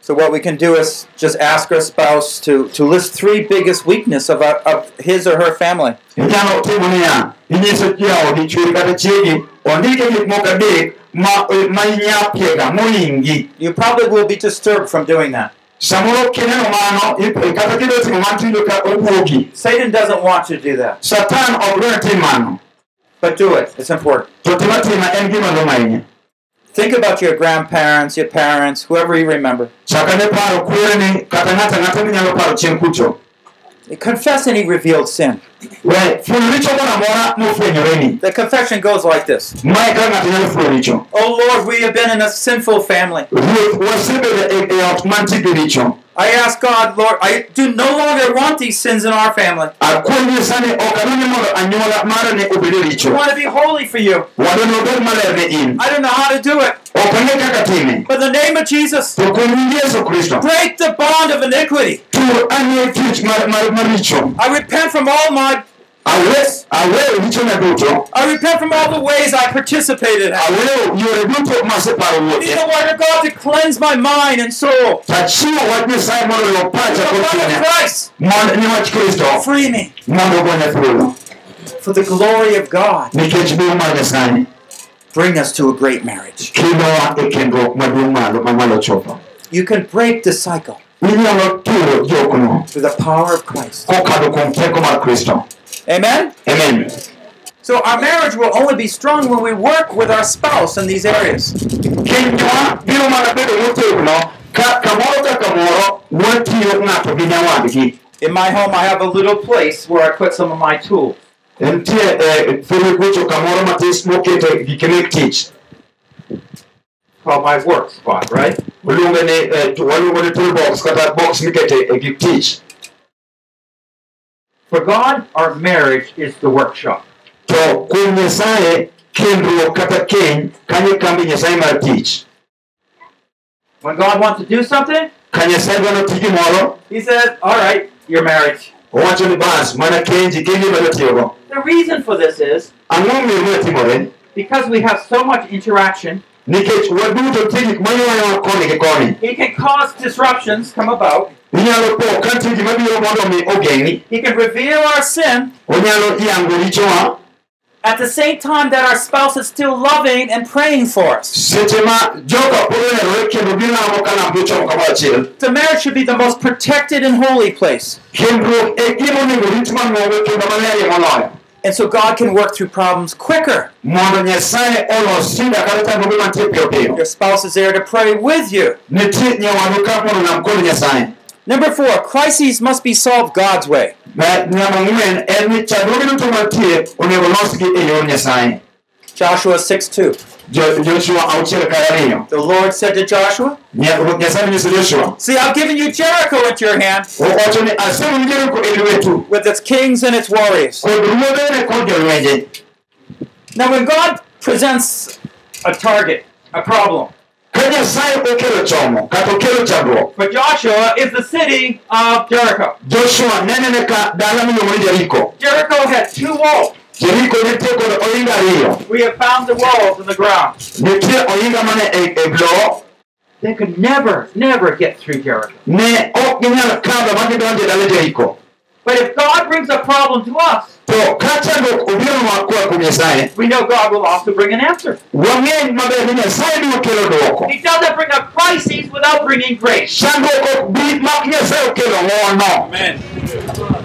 So, what we can do is just ask our spouse to, to list three biggest weakness of, our, of his or her family. inyalo timo niya inyiso jaodi chwori kata chiegi ondike gik moko adek ma ma inyapiega mohingi You probably will be disturbed from doing that. Samoro kineno mano ip- kata kidwa timo mano tiwinjo ka obwogi Satan doesn't want you to do that, satan ok dwar mano but do it. It's important. to tima tima en gima duong' ahinya Think about your grandparents, your parents, whoever you remember. Chakane paro kwereni kata ng'ato ang'ata minyalo paro chien kucho Confess any revealed sin. we ful richo moro amora mofwenyoreni The confession goes like this mae ka ng'ato nyalo fulo richo Oh Lord, we have been in a sinful family. Ruoth wasebedo ot mantie gi richo I ask God, Lord, I do no longer want these sins in our family. akwonyi sani ok adwa ni mondo anyuola mara ne obed I want to be holy for you. wadwa ni obed maler ne in I don't know how to do it. ok ang'e kaka time But in the name of Jesus, to kuom nying Yesu Kristo break the bond of iniquity. I repent from all my awe aweyo richona duto I repent from all the ways I participated. In. aweyo yore duto maseparo I need the word of God to cleanse my mind and soul. tachiwo wach Nyasaye mondo lo The blood of chunya Christ, wach free me. Mondo ogonya thuolo for the glory of God. nikech duong' mar Nyasaye Bring us to a great marriage. kelowa kendruok maduong' malo mamalo chopo You can break the cycle. Inyalo turo jokno through the power of Christ. Kokadho kuom teko mar Kristo Amen? amen So our marriage will only be strong when we work with our spouse in these areas. kenywa biro mana bedo motegno ka kamoro ka kamoro watiyo ng'ato gi nyawadgi In my home, I have a little place where I put some of my tools. eh, thurugucho kamoro matis mokete gik mek tich called my work spot, right? For God, our marriage is the workshop. to kuom nyasaye kendruok kata keny kanyo e kambi nyasaye mar tich When God wants to do something, ka nyasaye dwano tiji moro He says, All right, your marriage. owacho ni bas mana ibiro tiyogo The reason for this is ang'o momiyo ma timore because we have so much interaction, nikech waduto nitie gik koni gi koni He can cause disruptions come about. inyalo po ka nitie gima mondo mi ogeng'i He can reveal our sin onyalo yango richowa at the same time that our spouse is still loving and praying for us. seche ma joga pod oherore kendo gilamo ka lam gichomo kamoro achiel The marriage should be the most protected and holy place. And so God can work through problems quicker. Your spouse is there to pray with you. Number four, crises must be solved God's way. Joshua 6 2. Jo- joshua auchiel kar ariyo The Lord said to Joshua, Nya- Ruoth nyasaye nyiso joshua. See, I've given you Jericho into your hand. Owacho ni asewinjo jeriko lwetu with its kings and its warriors. kod ruodhene kod jolwenje Now, when God presents a target, a problem, ka nyasaye okelo chomo kata okelo chandruok for Joshua is the city of Jericho. Jericho had two walls. Jeriko nitie kod ohinga ariyo We have found the walls in the ground. nitie ohinga mane e, e lo They could never, never get through Jericho. ne ok ginyal kadho ma gidonjo e dala jeriko But if God brings a problem to us, to ka chandruok obironwa koa kuom nyasaye we know God will also bring an answer. wang'eny maber ni nyasaye biro He doesn't bring a crisis without bringing grace. chandruok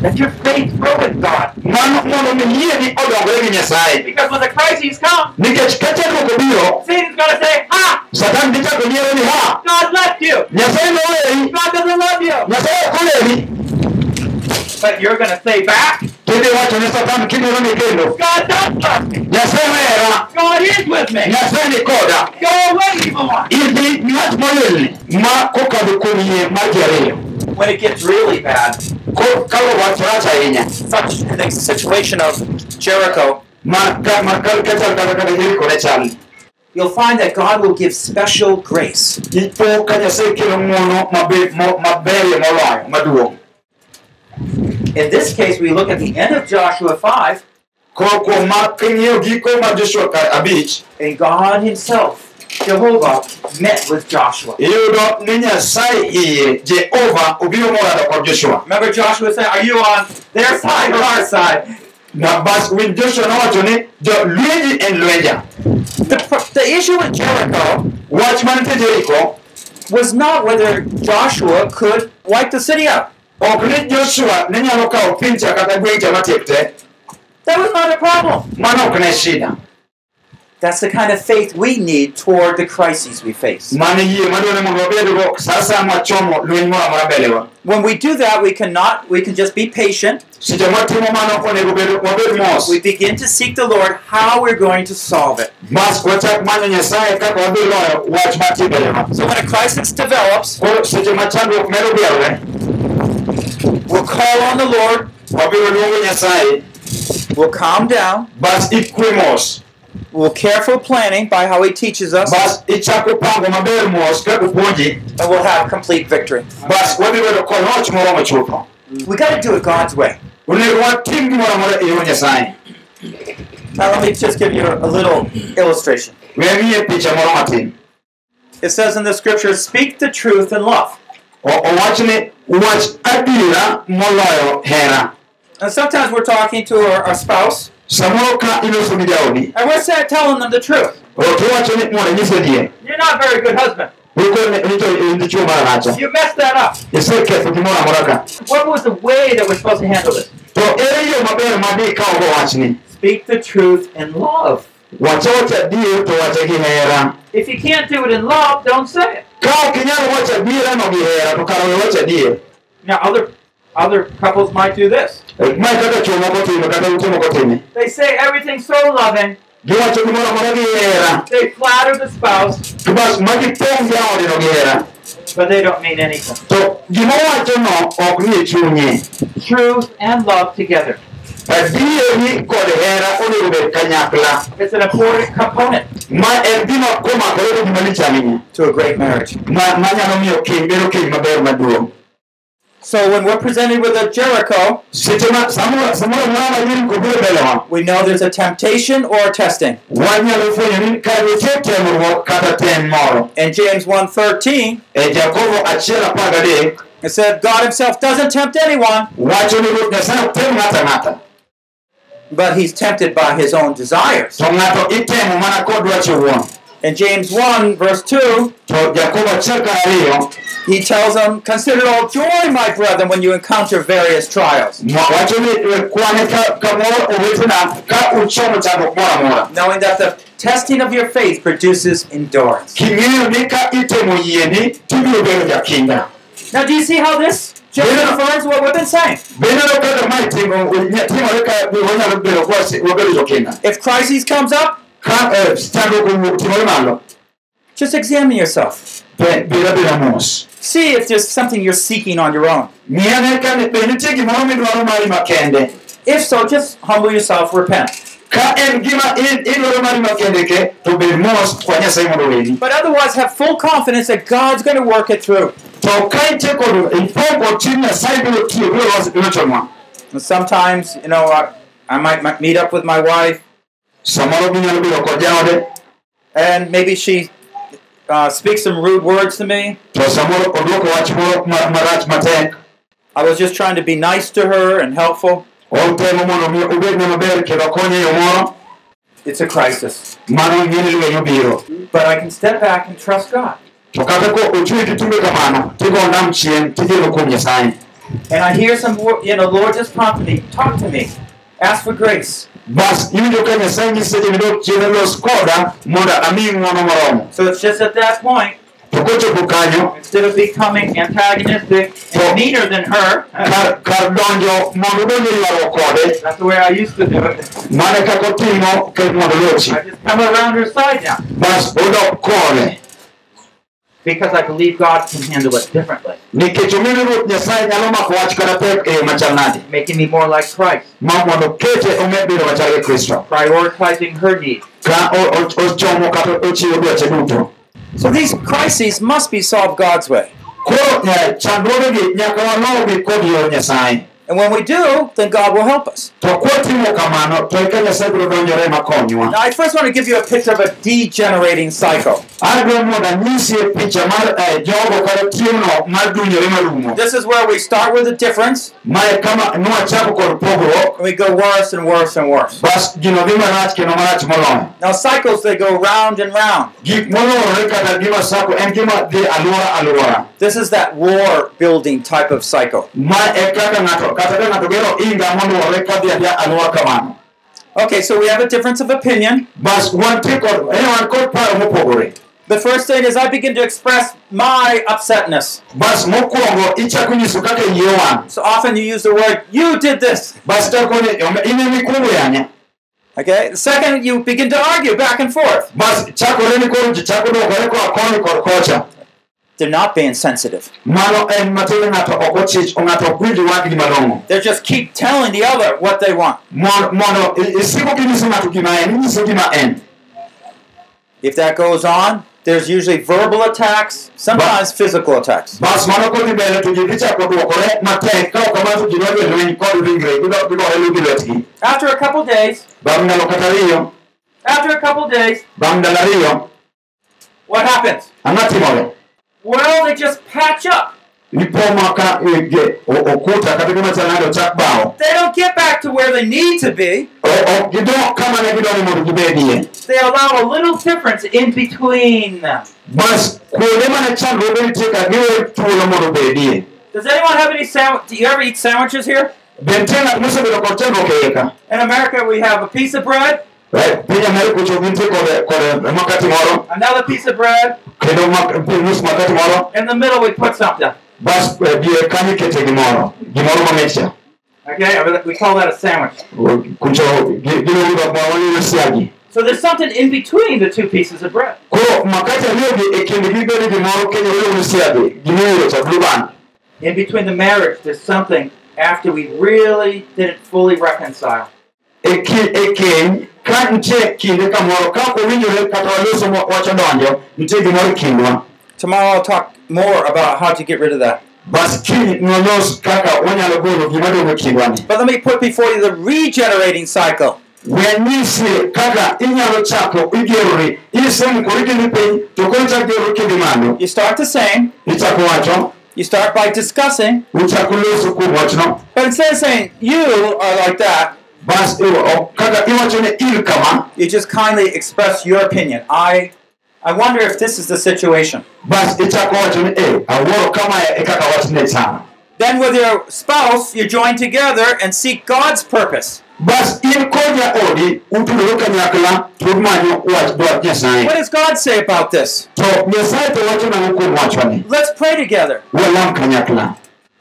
ok bi mak nyasaye okelo ng'wono Let your faith grow in God. mano mondo mi yieni odongre gi nyasaye Because when the crises come, nikech ka chandruok obiro Satan's going to say, Ah, satan dhi chako nyiero ni ha God left you. nyasaye noweri God doesn't love you. nyasaye ok oleri But you're going to say back, kendo iwacho ne satan kidwaro ni kendo God does love me. nyasaye ohera God is with me. nyasaye ni koda Go away, evil one. idhi ng'at molelni ma kokadho kuom yie mar ji ariyo When it gets really bad, Ko- ka wach rach ahinya such the situation of Jericho, ma ka ma ka ka chal kata kata jeriko ne chal you'll find that God will give special grace. ipo ka nyasaye kelo ng'wono mabe- mo- maberie moloyo maduong' In this case, we look at the end of Joshua 5, Ko- kuom ma king'iyo giko mar joshua ka abich. And God Himself, Jehovah, met with Joshua. iyudo ni nyasaye iye jehova obiro morado kod joshua Remember, Joshua said, Are you on their side or our side? na bas winj joshua nowacho ni jo lwenji en lwenja The, the issue with Jericho wach manitie jeriko was not whether Joshua could wipe the city out. ok ni joshua ne nyalo kawo pincha kata gweng'cha matiek te That was not a problem. mano ok ne shida That's the kind of faith we need toward the crises we face. mano yie madwaro ni mondo wabedgo sa asaya mwachomo lweny moro amora mbelewa When we do that, we cannot, we can just be patient. seche mwatimo mano onego bed- wabed mos. We begin to seek the Lord how we're going to solve it. bas wachak manyo nyasaye kaka wadhi loyo wach mantie mbelewa So when a crisis develops, koro seche ma chandruok medo bwerore we'll call on the Lord, wabiro luongo nyasaye. We'll calm down, bas ikwe mos we'll careful planning by how He teaches us, bas ichako pango maber mos kaka puonji and we'll have complete victory. bas wadhi bedo kod hoch moromo chutho We got to do it God's way. onego watim gimoro amora yor nyasaye Now let me just give you a little illustration. we miye picha moro matin It says in the scripture, "Speak the truth in love." O- owach ni wach adiera moloyo hera And sometimes we're talking to our, our spouse, samoro ka iloso gi jaodi and we're telling them the truth. ok ni mondo inyise dier You're not a very good husband. in dichuo mar racha You messed that up. iseketho gimoro amora ka What was the way that we're supposed to handle this? to ere yo maber wachni Speak the truth in love. wacha wacha adier to gi hera If you can't do it in love, don't say it. ka ok inyal wacho adiera no gi hera to kara we wacho adier Now, other Other couples might do this. Mae kaka chuo moko timo kata ute moko time They say everything's so loving. giwacho gimoro amora gi hera They flatter the spouse, to bas ma gipong jaodino gi but they don't mean anything. to gima owachono ok ni chunye Truth and love together. adieri kod hera onego bed kanyakla It's an important component ma en gima komakore to gima lich ahinya to a great marriage. So when we're presented with a Jericho, seche ma samoro samoro moro ma Jeriko biro mbelewa we know there's a temptation or a testing. wanyalo fwenyo ni ka nitie temruok kata tem moro In James 1.13, e Jakobo achiel it said, God himself doesn't tempt anyone, wacho ni Ruoth Nyasaye ok tem but he's tempted by his own desires. to ng'ato itemo mana kod dwache owuon In James 1, verse 2, to Jakobo achiel kar ariyo he tells them, Consider all joy, my brethren, when you encounter various trials, ma- wacho ni kwane ka kamoro owetena ka uchomo chandruok moro amora knowing that the testing of your faith produces endurance. king'eyo ni ka itemo yieni tibiro bedo jakinda Now, do you see how this just confirms what we've been saying? beneno kaka mae timo timore ka wanyalo bedo ka wase- wabedo jokinda If crisis comes up, ka chandruok owuok timore malo just examine yourself. Be- bed abeda mos See if there's something you're seeking on your own. ng'iane ka ni- be nitie gimoro midwaro mari makende If so, just humble yourself, repent. ka en gima in- idwaro mari makende ke to bed mos kwa nyasaye mondo weni But otherwise, have full confidence that God's going to work it through. to ka itie kod ipong kod tim nyasaye biro tiyo biro los- biro chonwa And sometimes, you know, I, I might m- meet up with my wife, samoro ginyalo biro kod jaode and maybe she uh, speaks some rude words to me. to samoro odwoko wach moro ma- marach matek I was just trying to be nice to her and helpful. otemo mondo mi obedne maber kendo konye yo moro It's a crisis. mano ng'eni lweny obiro But I can step back and trust God. to kata ko ochwe gi tumbe kamano tigo nam chien tijelo kuom nyasaye And I hear some, you know, Lord just prompted me, talk to me, ask for grace. Bas ka nyasaye nyiseche ni dok chien los koda mondo amiyi ng'wono moromo So it's just at that point, to kochopo kanyo instead of becoming antagonistic and meaner than her, kar, kar donjo mondo donjo kode that's the way I used to do it. mane kaka otimo ke mondo lochi I just come around her side now. Bas odok kode because I believe God can handle it differently, nikech ong'eyo ni ruoth nyasaye nyalo mako wach kata pek e yo machal nade making me more like Christ, ma mondo kete omed bedo machal gi kristo prioritizing her needs. So these crises must be solved God's way. Koro eh, chandruogegi nyaka walogi kod yor nyasaye And when we do, then God will help us. to kwatimo kamano to eka nyasaye biro donjore makonywa Now, I first want to give you a picture of a degenerating cycle. adwa mondo anyisi picha mar eh, jogo kata tieng'no mar dunyore marumo This is where we start with a difference, mae kama nwachako kod pogruok and we go worse and worse and worse. bas gino dhi marach kendo marach moloyo Now, cycles, they go round and round. gik molorore kata gima sako en gima dhi alwora alwora This is that war building type of cycle. Ma kaka ng'ato kata ka ng'ato gero inga moluwore kadhi adhiya alwora kamano Okay, so we have a difference of opinion. bas wantie kod eh, wan kod paro mopogore The first thing is I begin to express my upsetness. bas mokwongo ichako nyiso kaka yie So often you use the word, you did this. bas tako ni ine Okay, the second, you begin to argue back and forth. They're not being sensitive. mano en eh, matin ng'ato ok ochich ng'ato ok winj wachgi malong'o They just keep telling the other what they want. Mon- mondo i- eh, isiko eh, kinyiso ng'ato gima en inyiso gima en If that goes on, there's usually verbal attacks, sometimes physical attacks. bas mano kodhi mbele to ji dhi chako dwokore matek ka ok kamano to ji donjo lweny kod ringre gigo- gigore lu gi lwetgi After a couple days, bang' ndalo kata ariyo after a couple days, bang' ndalo ariyo what happens? Well, they just patch up. ipoma ka e, eh, ge- o- okuta kata gima chal nade ochak bao They don't get back to where they need to be. O- ok gidok kama ne gidwani mondo gibedie They allow a little difference in between them. bas kuonde mane chandruoge nitie ka giwe thuolo Does anyone have any sandwich? Do you ever eat sandwiches here? be nitie ng'at mosebedo kod chandruok iye ka In America, we have a piece of bread, Piny amerika ocho gintie kod kod makati moro another piece of bread. kendo mak- nus makati moro In the middle, we put something. eh, bie kanyo ikete gimoro gimoro mamit cha Okay, we call that a sandwich. kucho gi- giluongo ga mawani siagi So there's something in between the two pieces of bread. koro makati ariyogi kindgi bedo gimoro kendo iluongo siagi gimiwiro cha bluban In between the marriage, there's something after we really didn't fully reconcile. Ka nitie kinde kamoro ka owinjore kata waloso wacho donjo nitie gimoro kindwa Tomorrow I'll talk more about how to get rid of that. bas kiny nolos kaka wanyalo golo gima dong kindwani But let me put before you the regenerating cycle. wenyisi kaka inyalo chako igerori isemukori kindi piny to koro ichak gerori kindi malo You start the same. ichako wacho You start by discussing. uchako loso kuom wachno But instead of saying, you are like that, bas iwa- ok- kaka iwachone in kama you just kindly express your opinion. I I wonder if this is the situation. bas ichako wacho ni awuoro kamae kaka wachne chano Then with your spouse, you join together and seek God's purpose. bas in kod jaodi utudoro kanyakla to umanyo wach dwach What does God say about this? to nyasaye to wacho nang'o kuom wachwani Let's pray together.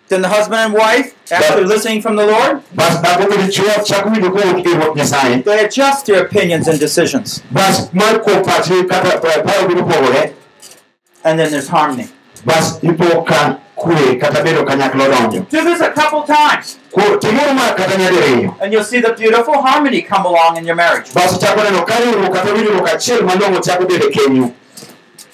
Then the husband and wife, after listening from the Lord, bas dhako gi dichwo chako winjo kowuok ir ruoth nyasaye they adjust their opinions and decisions. bas mar kuom pachgi kata parogi mopogore And then there's harmony. bas ipo ka kwe kata bedo kanyakla Do this a couple times, Ko- timoro ma kata nyadiriyo and you'll see the beautiful harmony come along in your marriage.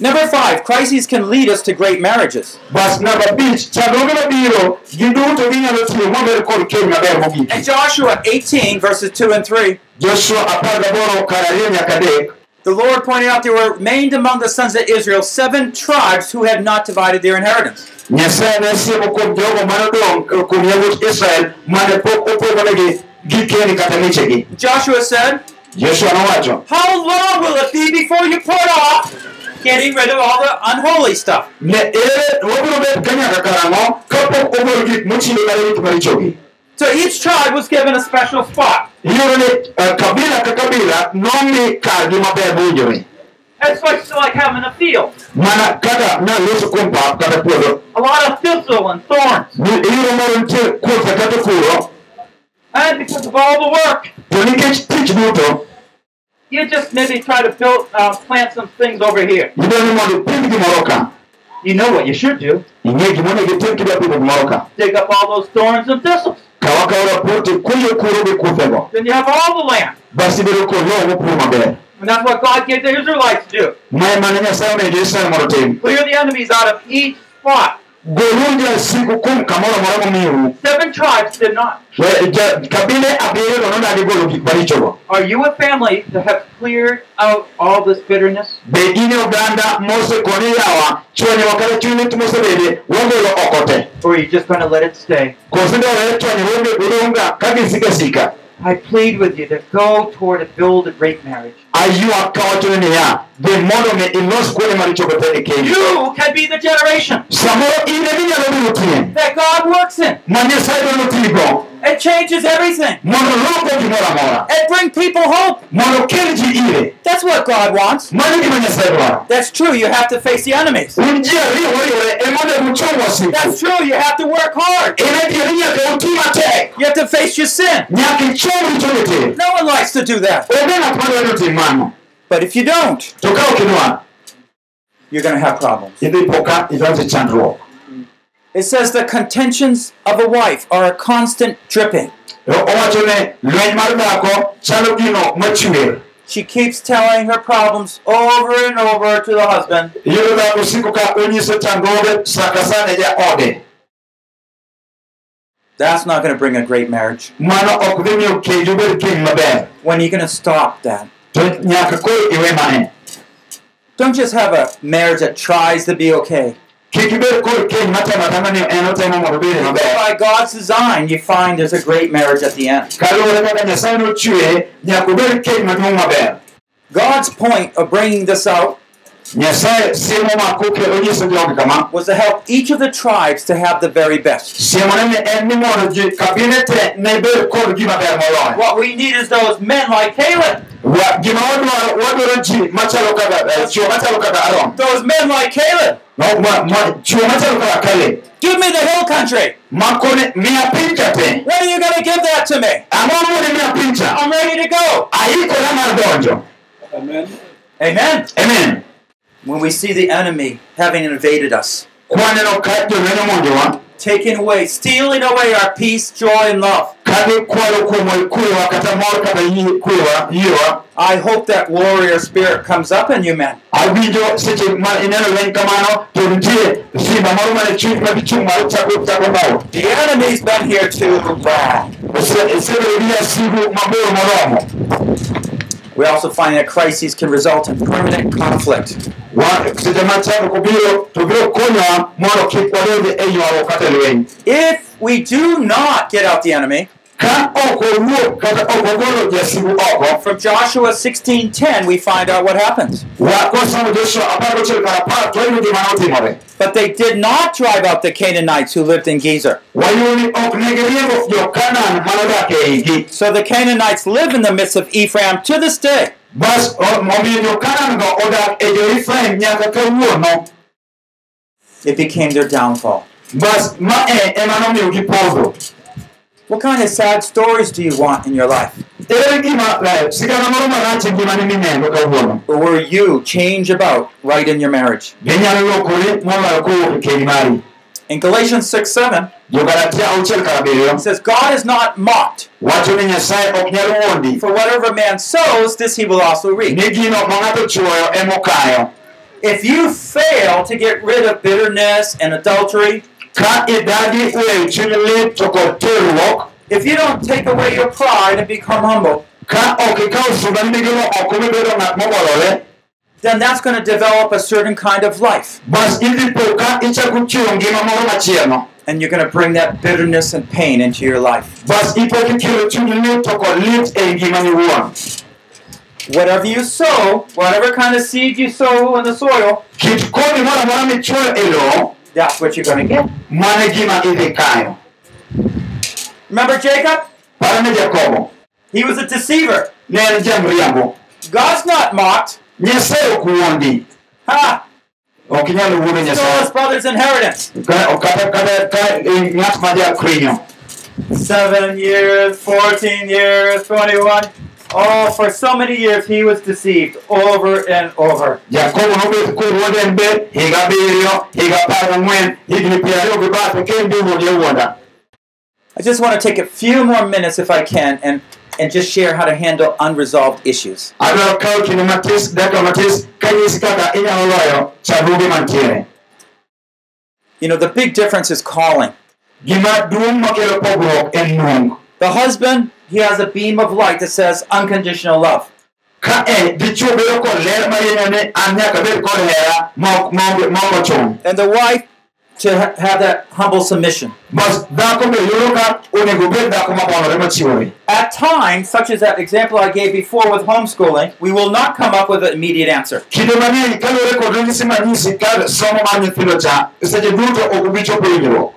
Number five, crises can lead us to great marriages. bas namba abich chandruoge mabiro giduto ginyalo tiyo maber kod keny maber mogik In Joshua 18, verses 2 and 3, joshua apar gaboro kar ariyo nyaka the Lord pointed out there were remained among the sons of Israel seven tribes who had not divided their inheritance. nyasaye ne siemo kuom jogo manodong' kuom yawuot israel mane pok opogonegi gikeni kata michegi Joshua said, joshua How long will it be before you put off getting rid of all the unholy stuff? ne ere wabiro bet ka nyaka karang'o kapok ogol gik mochido kata gik marichogi So each tribe was given a special spot. iyudo ni kabila ka kabila nomi kargi maber mowinjore It's like, like having a field. mana kaka naloso kuom pap kata puodho A lot of thistle and thorns. Ni- iyudo moro nitie kuthe kata kuro And because of all the work, to nikech tich duto you just maybe try to build, uh, plant some things over here. idwa ni mondo ipidh gimoro ka You know what you should do. ing'e gimonego itim kidwa pidho gimoro ka Dig up all those thorns and thistles. kawa kawa rapur tikunyo kuro gi kuthego Then you have all the land. bas ibedo kod lowo mopur maber And that's what God gave the Israelites to do. ma mane nyasaye onego jo-israel mondo otim Clear the enemies out of each spot. Goluru jasigu kuom kamoro amora Seven tribes did not. We- ja- kabinde abiriyo to nodagi golo gik marichogo Are you a family that have cleared out all this bitterness? be in oganda mosekoni yawa chwanyowa kata chuny mosebede wagolo oko te Or are you just going to let it stay? koso dore chwanyruoge odong'ga ka gisika I plead with you to go toward and build a great marriage. Aywak kawachone niya dhi mondo mi ilos kuonde marichogo te e keny You can be the generation samoro in emi nyalo biro tien that God works in. ma nyasaye dwaro It changes everything. mondo loko gimoro amora It brings people hope. mondo kel ji ire That's what God wants. mano gima nyasaye dwaro That's true. You have to face the enemies. un ji ariyo wariwore ema onego uchom wasiku That's true. You have to work hard. en adieri nyaka uti matek You have to face your sin. nyaka ichom richone te No one likes to do that. Onge ng'at madwaro tim mano But if you don't, you're going to have problems. idhi poka idonje chandruok It says the contentions of a wife are a constant dripping. owacho ne lweny mar dhako chalo gino machwer She keeps telling her problems over and over to the husband. iyudo dhako siko ka onyiso chandruoge sa ka sa ne jaode That's not going to bring a great marriage. mano ok dhi miyo keny obed keny maber When are you going to stop that? Don't just have a marriage that tries to be okay. By God's design, you find there's a great marriage at the end. God's point of bringing this out was to help each of the tribes to have the very best. What we need is those men like Caleb, Wa- gima wadwaro wadwaro ji machalo kaka uh, machalo kaka aron? Those men like Caleb, No, ma- ma- chuo machalo kaka Caleb. Give me the hill country. makone miya te. When are you going to give that to me? ang'o mone miya I'm ready to go. aikora mar donjo. Amen. amen. When we see the enemy having invaded us, kwaneno ka jolweny omonjowa taking away, stealing away our peace, joy, and love, I hope that warrior spirit comes up in you, men. awinjo seche ma ineno lweny kamano to nitie simba moro mane chuny ma gichung' malo chako chako bawo The enemy's been here too We also find that crises can result in permanent conflict. Wa- seche ma chako kobiro to biro konyowa mondo kik wadonj ywaruok kata lweny If we do not get out the enemy, ka ok owuok kata ok ogolo jasigu oko from Joshua 16:10 we find out what happens. wa kosomo joshua apar gochiel kar apar to wayudo gima notimore But they did not drive out the Canaanites who lived in Gezer. wayudo ni ok ne giriembo jo-kanan manodak igi So the Canaanites live in the midst of Ephraim to this day. Omiyo go odak e jo-ifraim nyaka kawuono It became their downfall. bas ma e ema nomiyo gipodho What kind of sad stories do you want in your life? ere gima sigana moro marach ngimani mineno kawuono Or will you change about right in your marriage? Ginyalo lokore moloyo kowuok keny mari In Galatians 6 7, jo-galatia auchiel kar it says, God is not mocked. wacho ni nyasaye ok nyal wuondi For whatever man sows, this he will also reap. ni gino ma ng'ato chwoyo emokayo If you fail to get rid of bitterness and adultery, ka idagi weyo chuny lit to kod terruok if you don't take away your pride and become humble, then that's going to develop a certain kind of life. bas idhi po ka ichako chiwo ngima moro machielo And you're going to bring that bitterness and pain into your life. bas ipo kikelo chuny lit to kod lit ngimani wuon Whatever you sow, whatever kind of seed you sow in the soil, kit kodhi moro amora michwoyo that's what you're going to get. mane gima idhi kayo Remember Jacob? paro ne jakobo He was a deceiver. ne en jamriambo God's not mocked. Nyasaye ok wuondi Ha! ok inyal wuondo Stole his nyasaye brother's inheritance. Ka- kata kata ka in ng'at ma jakwinyo Seven years, 14 years, 21. Oh, for so many years he was deceived over and over. jakobo nobet koruonde en be higa abiriyo higa apar gang'wen higni piero ariyo gi bathe kendi wuondi wuonda I just want to take a few more minutes, if I can, and, and just share how to handle unresolved issues. adwaro kawo kinde matis dakika matis kanyisi kaka inyalo loyo chandruoge mantiere You know, the big difference is calling. gima duong' makelo pogruok en nuong The husband, he has a beam of light that says unconditional love. ka dichuo bedo kod ler marienyo ni an nyaka bed kod hera ma ok- ma onge- ma ok ochung' And the wife to ha- have that humble submission. bas dhako be yudo ka onego bed dhako mabolore machiwore At times, such as that example I gave before with homeschooling, we will not come up with an immediate answer. kinde mang'eny kaluwore kod ranyisi manyisi ka somo mar nyithindo cha seche duto ok obi chopo winjruok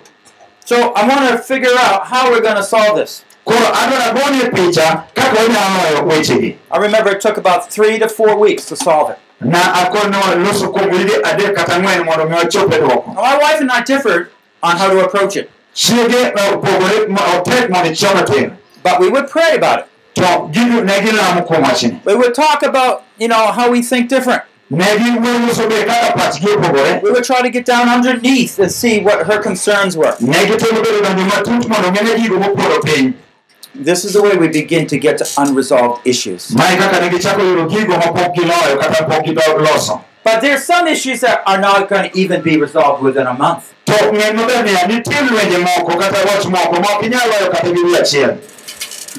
So I want to figure out how we're going to solve this. koro adwaro agoni picha kaka wanyalo loyo I remember it took about three to four weeks to solve it. Na akon ni loso kuom wige adek kata ang'wen mondo mi wachop e dwoko my wife and I differed on how to approach it, chiege eh, opogore ma- otek mondo ichome tin but we would pray about it. to gidu ne gilamo kuom We would talk about, you know, how we think different. ne giwuoyo be kaka pachgi opogore We would try to get down underneath and see what her concerns were. This is the way we begin to get to unresolved issues. But there's some issues that are not going to even be resolved within a month.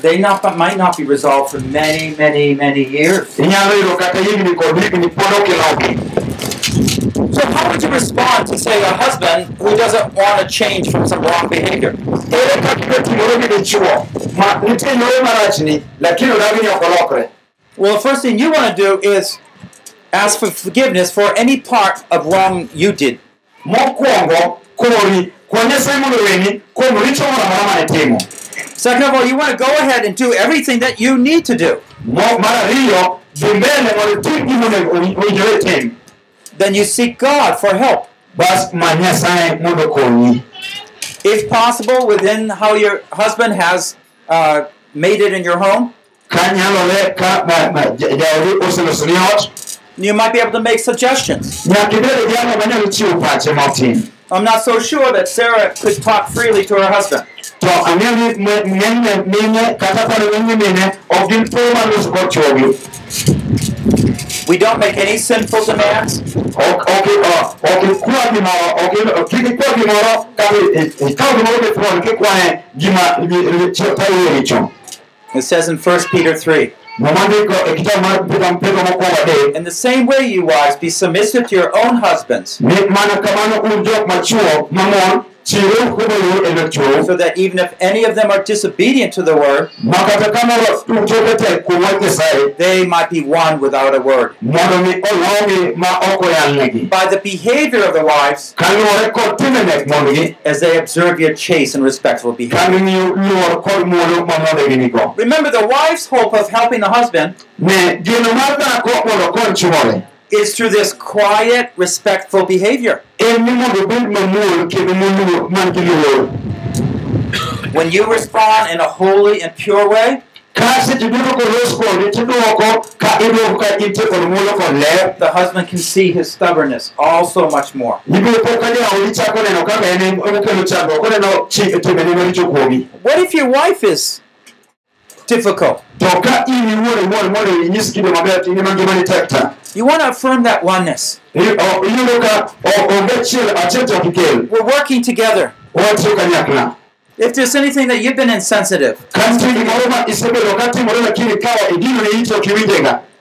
They not, might not be resolved for many, many, many years. So how would you respond to, say, a husband who doesn't want to change from some wrong behavior? ere kaka ibetimore dichuo ma nitie yore marachni lakini odagi ni ok olokre Well, the first thing you want to do is ask for forgiveness for any part of wrong you did. mokwongo kori kwa nyasaye mondo weni kuom richo moro amora mane timo Second of all, you want to go ahead and do everything that you need to do. Mar ariyo dhi mbele mondo itim gimonego owinjore tim Then you seek God for help. bas many nyasaye mondo okonyi If possible, within how your husband has uh, made it in your home, ka nyalore ka ma- ma- ja- jaodi oseloso ni ot you might be able to make suggestions. nyaka ibed jalo manyalo chiwo pache matin I'm not so sure that Sarah could talk freely to her husband. To ang'eyo ni me- ng'enyne mine kata kod ng'enyne mine ok gin thuolo mar loso kod chuogi We don't make any sinful demands. ok ok o- ok ikwa gimoro ok i- kik ikwa gimoro kata i- ikaw gimoro githuon kikwaye gima It says in 1 Peter 3 nomandiko e eh, kitabu mar Petro Petro mokwongo adek In the same way, you wives, be submissive to your own husbands, ni mana kamano un jok machuo mamon chiru kuboyu lwet chuo so that even if any of them are disobedient to the word, ma kata kamoro uchoke tek kuom wach Nyasaye they might be one without a word. mondo mi ologi ma ok oyalnegi By the behavior of the wives, kaluwore kod timbe mek mondgi as they observe your chaste and respectful behavior. ging'iyo luor kod muolo ma mondegi nigo Remember, the wife's hope of helping the husband ne geno mar dhako mondo okony chuore is through this quiet, respectful behavior. en ni mondo obed mamuol kendo moluor man gi luor When you respond in a holy and pure way, ka seche duto kolos kodi tidwoko ka idwoko ka intie kod muolo kod ler the husband can see his stubbornness all so much more. ibiro po ka jaodi chako neno kaka en okelo chandruok koneno chi- timbene maricho kuomi What if your wife is difficult? to ka in iwuon iwuon mondo inyis kido maber to in ema ngimani tek ta You want to affirm that oneness. I- o- iyudo ka o- onge achiel achiel to ok ikel We're working together. If there's anything that you've been insensitive,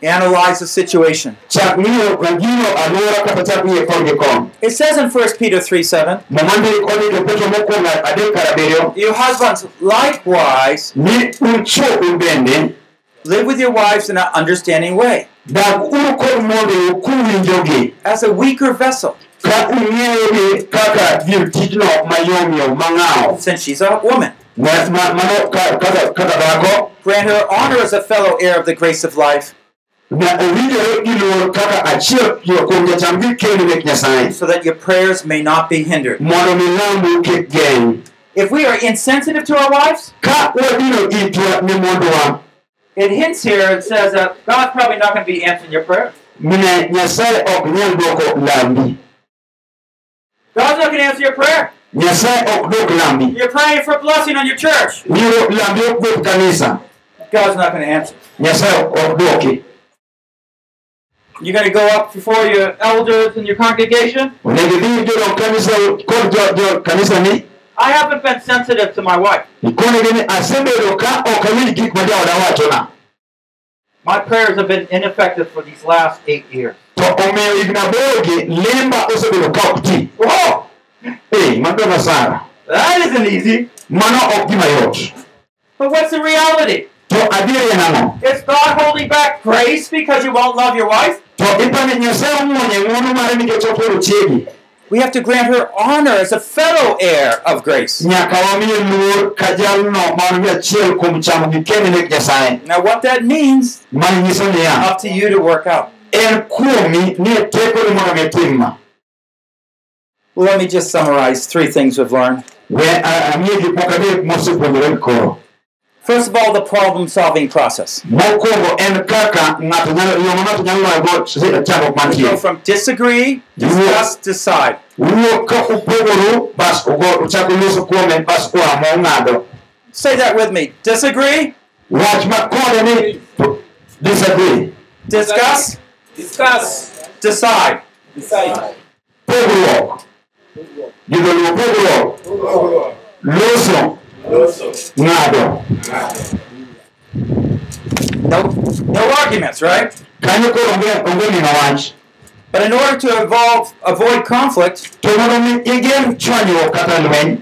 ka nitie gimoro ma isebedo ka timore lakini kawa idino ne iti ok iwinjega analyze the situation. chak ng'iyo gino alwora kata chak ng'iyo kon gi kon It says in 1 Peter 3 7, momandik ondiko petro mokwongo adek kar abiriyo You husbands likewise ni un chuo un bende live with your wives in an understanding way, dag uru kod mondeu kuwinjogi as a weaker vessel, ka ung'eyogi kaka gir tijno mayomyom mang'aw since she's a woman. Ma- ma- mano ka- kaka kaka dhako Grant her honor as a fellow heir of the grace of life, na owinjore gi luor kaka achiel kuom jacham gi kendo mek nyasaye so that your prayers may not be hindered. mondo mi kik geng If we are insensitive to our wives, ka wadino itwa ne mondwa it hints here, it says that God's probably not going to be answering your prayer. mine nyasaye ok nyal dwoko lambi God's not going to answer your prayer. nyasaye ok dwok lambi You're praying for blessing on your church. Nyiro lambi ok bet kanisa God's not going to answer. nyasaye ok dwoki You're going to go up before your elders and your congregation. onego idhi jodong kanisa kod jo- jo kanisa ni I haven't been sensitive to my wife. ikonegi ni asebedo ka ok awinj gik ma jaoda wachona My prayers have been ineffective for these last eight years. to omiyo higni aborogi lemba osebedo ka Whoa! ei That isn't easy. mano ok gima yot But what's the reality? Adier en Is God holding back grace because you won't love your wife? to ipani nyasaye omwonye ng'wono mare nikech oporo chiegi We have to grant her honor as a fellow heir of grace. nyaka wamiye luor ka jalno man gi achiel kuom chamo gi kende mek nyasaye Now, what that means, mano nyiso niya up to you to work out. en kuomi ni tekoni mondo mi tim ma Well, let me just summarize three things we've learned. First of all, the problem solving process. mokwongo en kaka ng'ato nyalo yo ma ng'ato nyalo loyogo chandruok We go from disagree, discuss, decide. wuok ka upogoru bas ugo- uchako loso kuome bas uamo ung'ado Say that with me. Disagree, wach ma kode ni disagree discuss, Discuss. decide. Decide. pogruok gidholuo pogruok loso ng'ado No, no arguments, right? kanyo koro onge onge nino wach But in order to evolve, avoid conflict, to mondo mi igeng chwanyruok kata lweny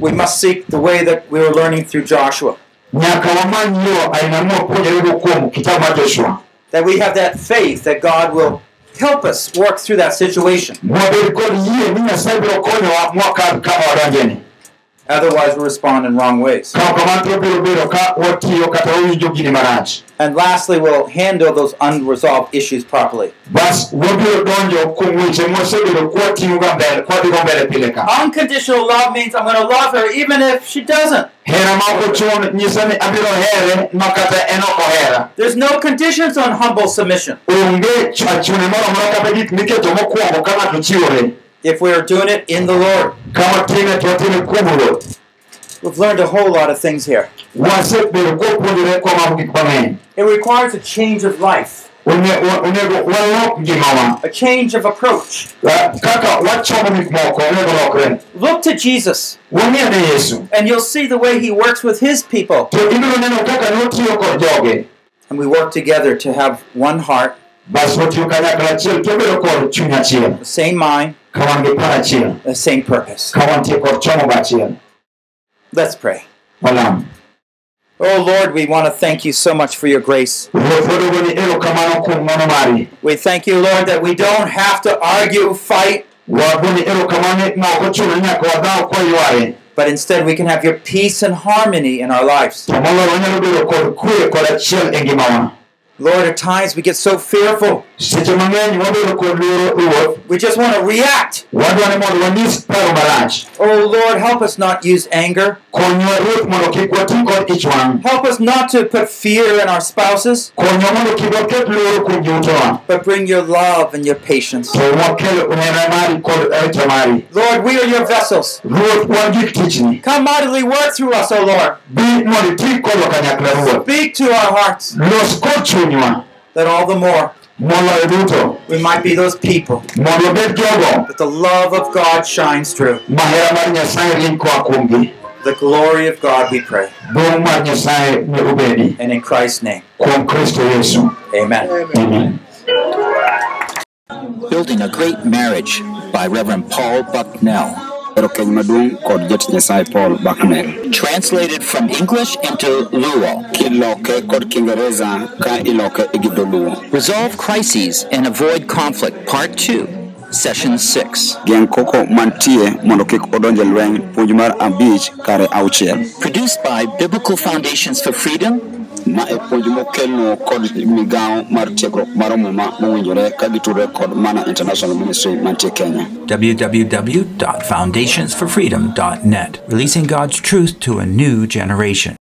we must seek the way that we were learning through Joshua. nyaka wamany yo aina mwapuonjorego kuom kitabu mar joshua That we have that faith that God will help us work through that situation. Otherwise, we'll respond in wrong ways. ka ok kamano to wabiro bedo ka watiyo kata wawinjo gini marach And lastly, we'll handle those unresolved issues properly. bas wabiro donjo kuom weche mwasebedo kwating'oga mbele kwadhigo mbele pile ka Unconditional love means I'm going to love her even if she doesn't. hera ma ok ochun nyiso ni abiro here ma kata en ok ohera There's no conditions on humble submission. Onge ch- achune moro amora kata gik miketo mokwongo ka ng'ato chiwore If we are doing it in the Lord, ka watime to watime we've learned a whole lot of things here. wasebedo kwapuonjore kwamako gik mang'eny It requires a change of life, One- wa- onego walok ngimawa a change of approach. Wa- kaka wachomo gik moko onego lokre Look to Jesus, wang'e ne yesu. And you'll see the way he works with his people. to ibiro neno kaka notiyo kod joge And we work together to have one heart, bas watiyo kanyakla achiel to wabedo kod chuny achiel the same mind, ka wan gi par achiel the same purpose. ka wantie kod chomo go achiel Let's pray. walam Oh Lord, we want to thank you so much for your grace. ruoth wadogoni erokamano kuom ng'wono mari We thank you, Lord, that we don't have to argue, fight, wagoni erokamano ma ok ochuno ni nyaka wadhaw kwayware but instead we can have your peace and harmony in our lives. to moloyo wanyalo bedo kod kwe kod achiel ngimawa Lord, at times we get so fearful. Seche mang'eny wabedo kod luoro ruoth We just want to react. wadwa mondo wanyis paro marach Oh Lord, help us not use anger. konywa ruoth mondo kik wati kod ich wang' Help us not to put fear in our spouses, konywa mondo kik waket luoro kuom joutewa but bring your love and your patience. to wakel hera mari kod arita mari Lord, we are your vessels. ruoth wan gik tichni Come mightily work through us, O Lord. bi mondo iti kodwa ruoth Speak to our hearts, los kod chunywa that all the more we might be those people mondo wabed jogo that the love of God shines through. ma hera mar nyasaye rieny koa kuomgi The glory of God, we pray. duong' mar nyasaye ne obedi And in Christ's name, kuom amen. amen Building a Great Marriage by Reverend Paul Bucknell. Ero keny maduong' kod nyasaye paul Translated from English into Luo. kiloke kod kiingereza ka iloke e gi dholuo Resolve Crises and Avoid Conflict, Part 2, Session 6. geng' koko mantie mondo kik odonj e lweny puonj mar abich kare auchiel Produced by Biblical Foundations for Freedom ma e puonj kod mar tiegruok mar muma mowinjore ka kod mana international ministry mantie kenya www.foundationsforfreedom.net, releasing God's truth to a new generation.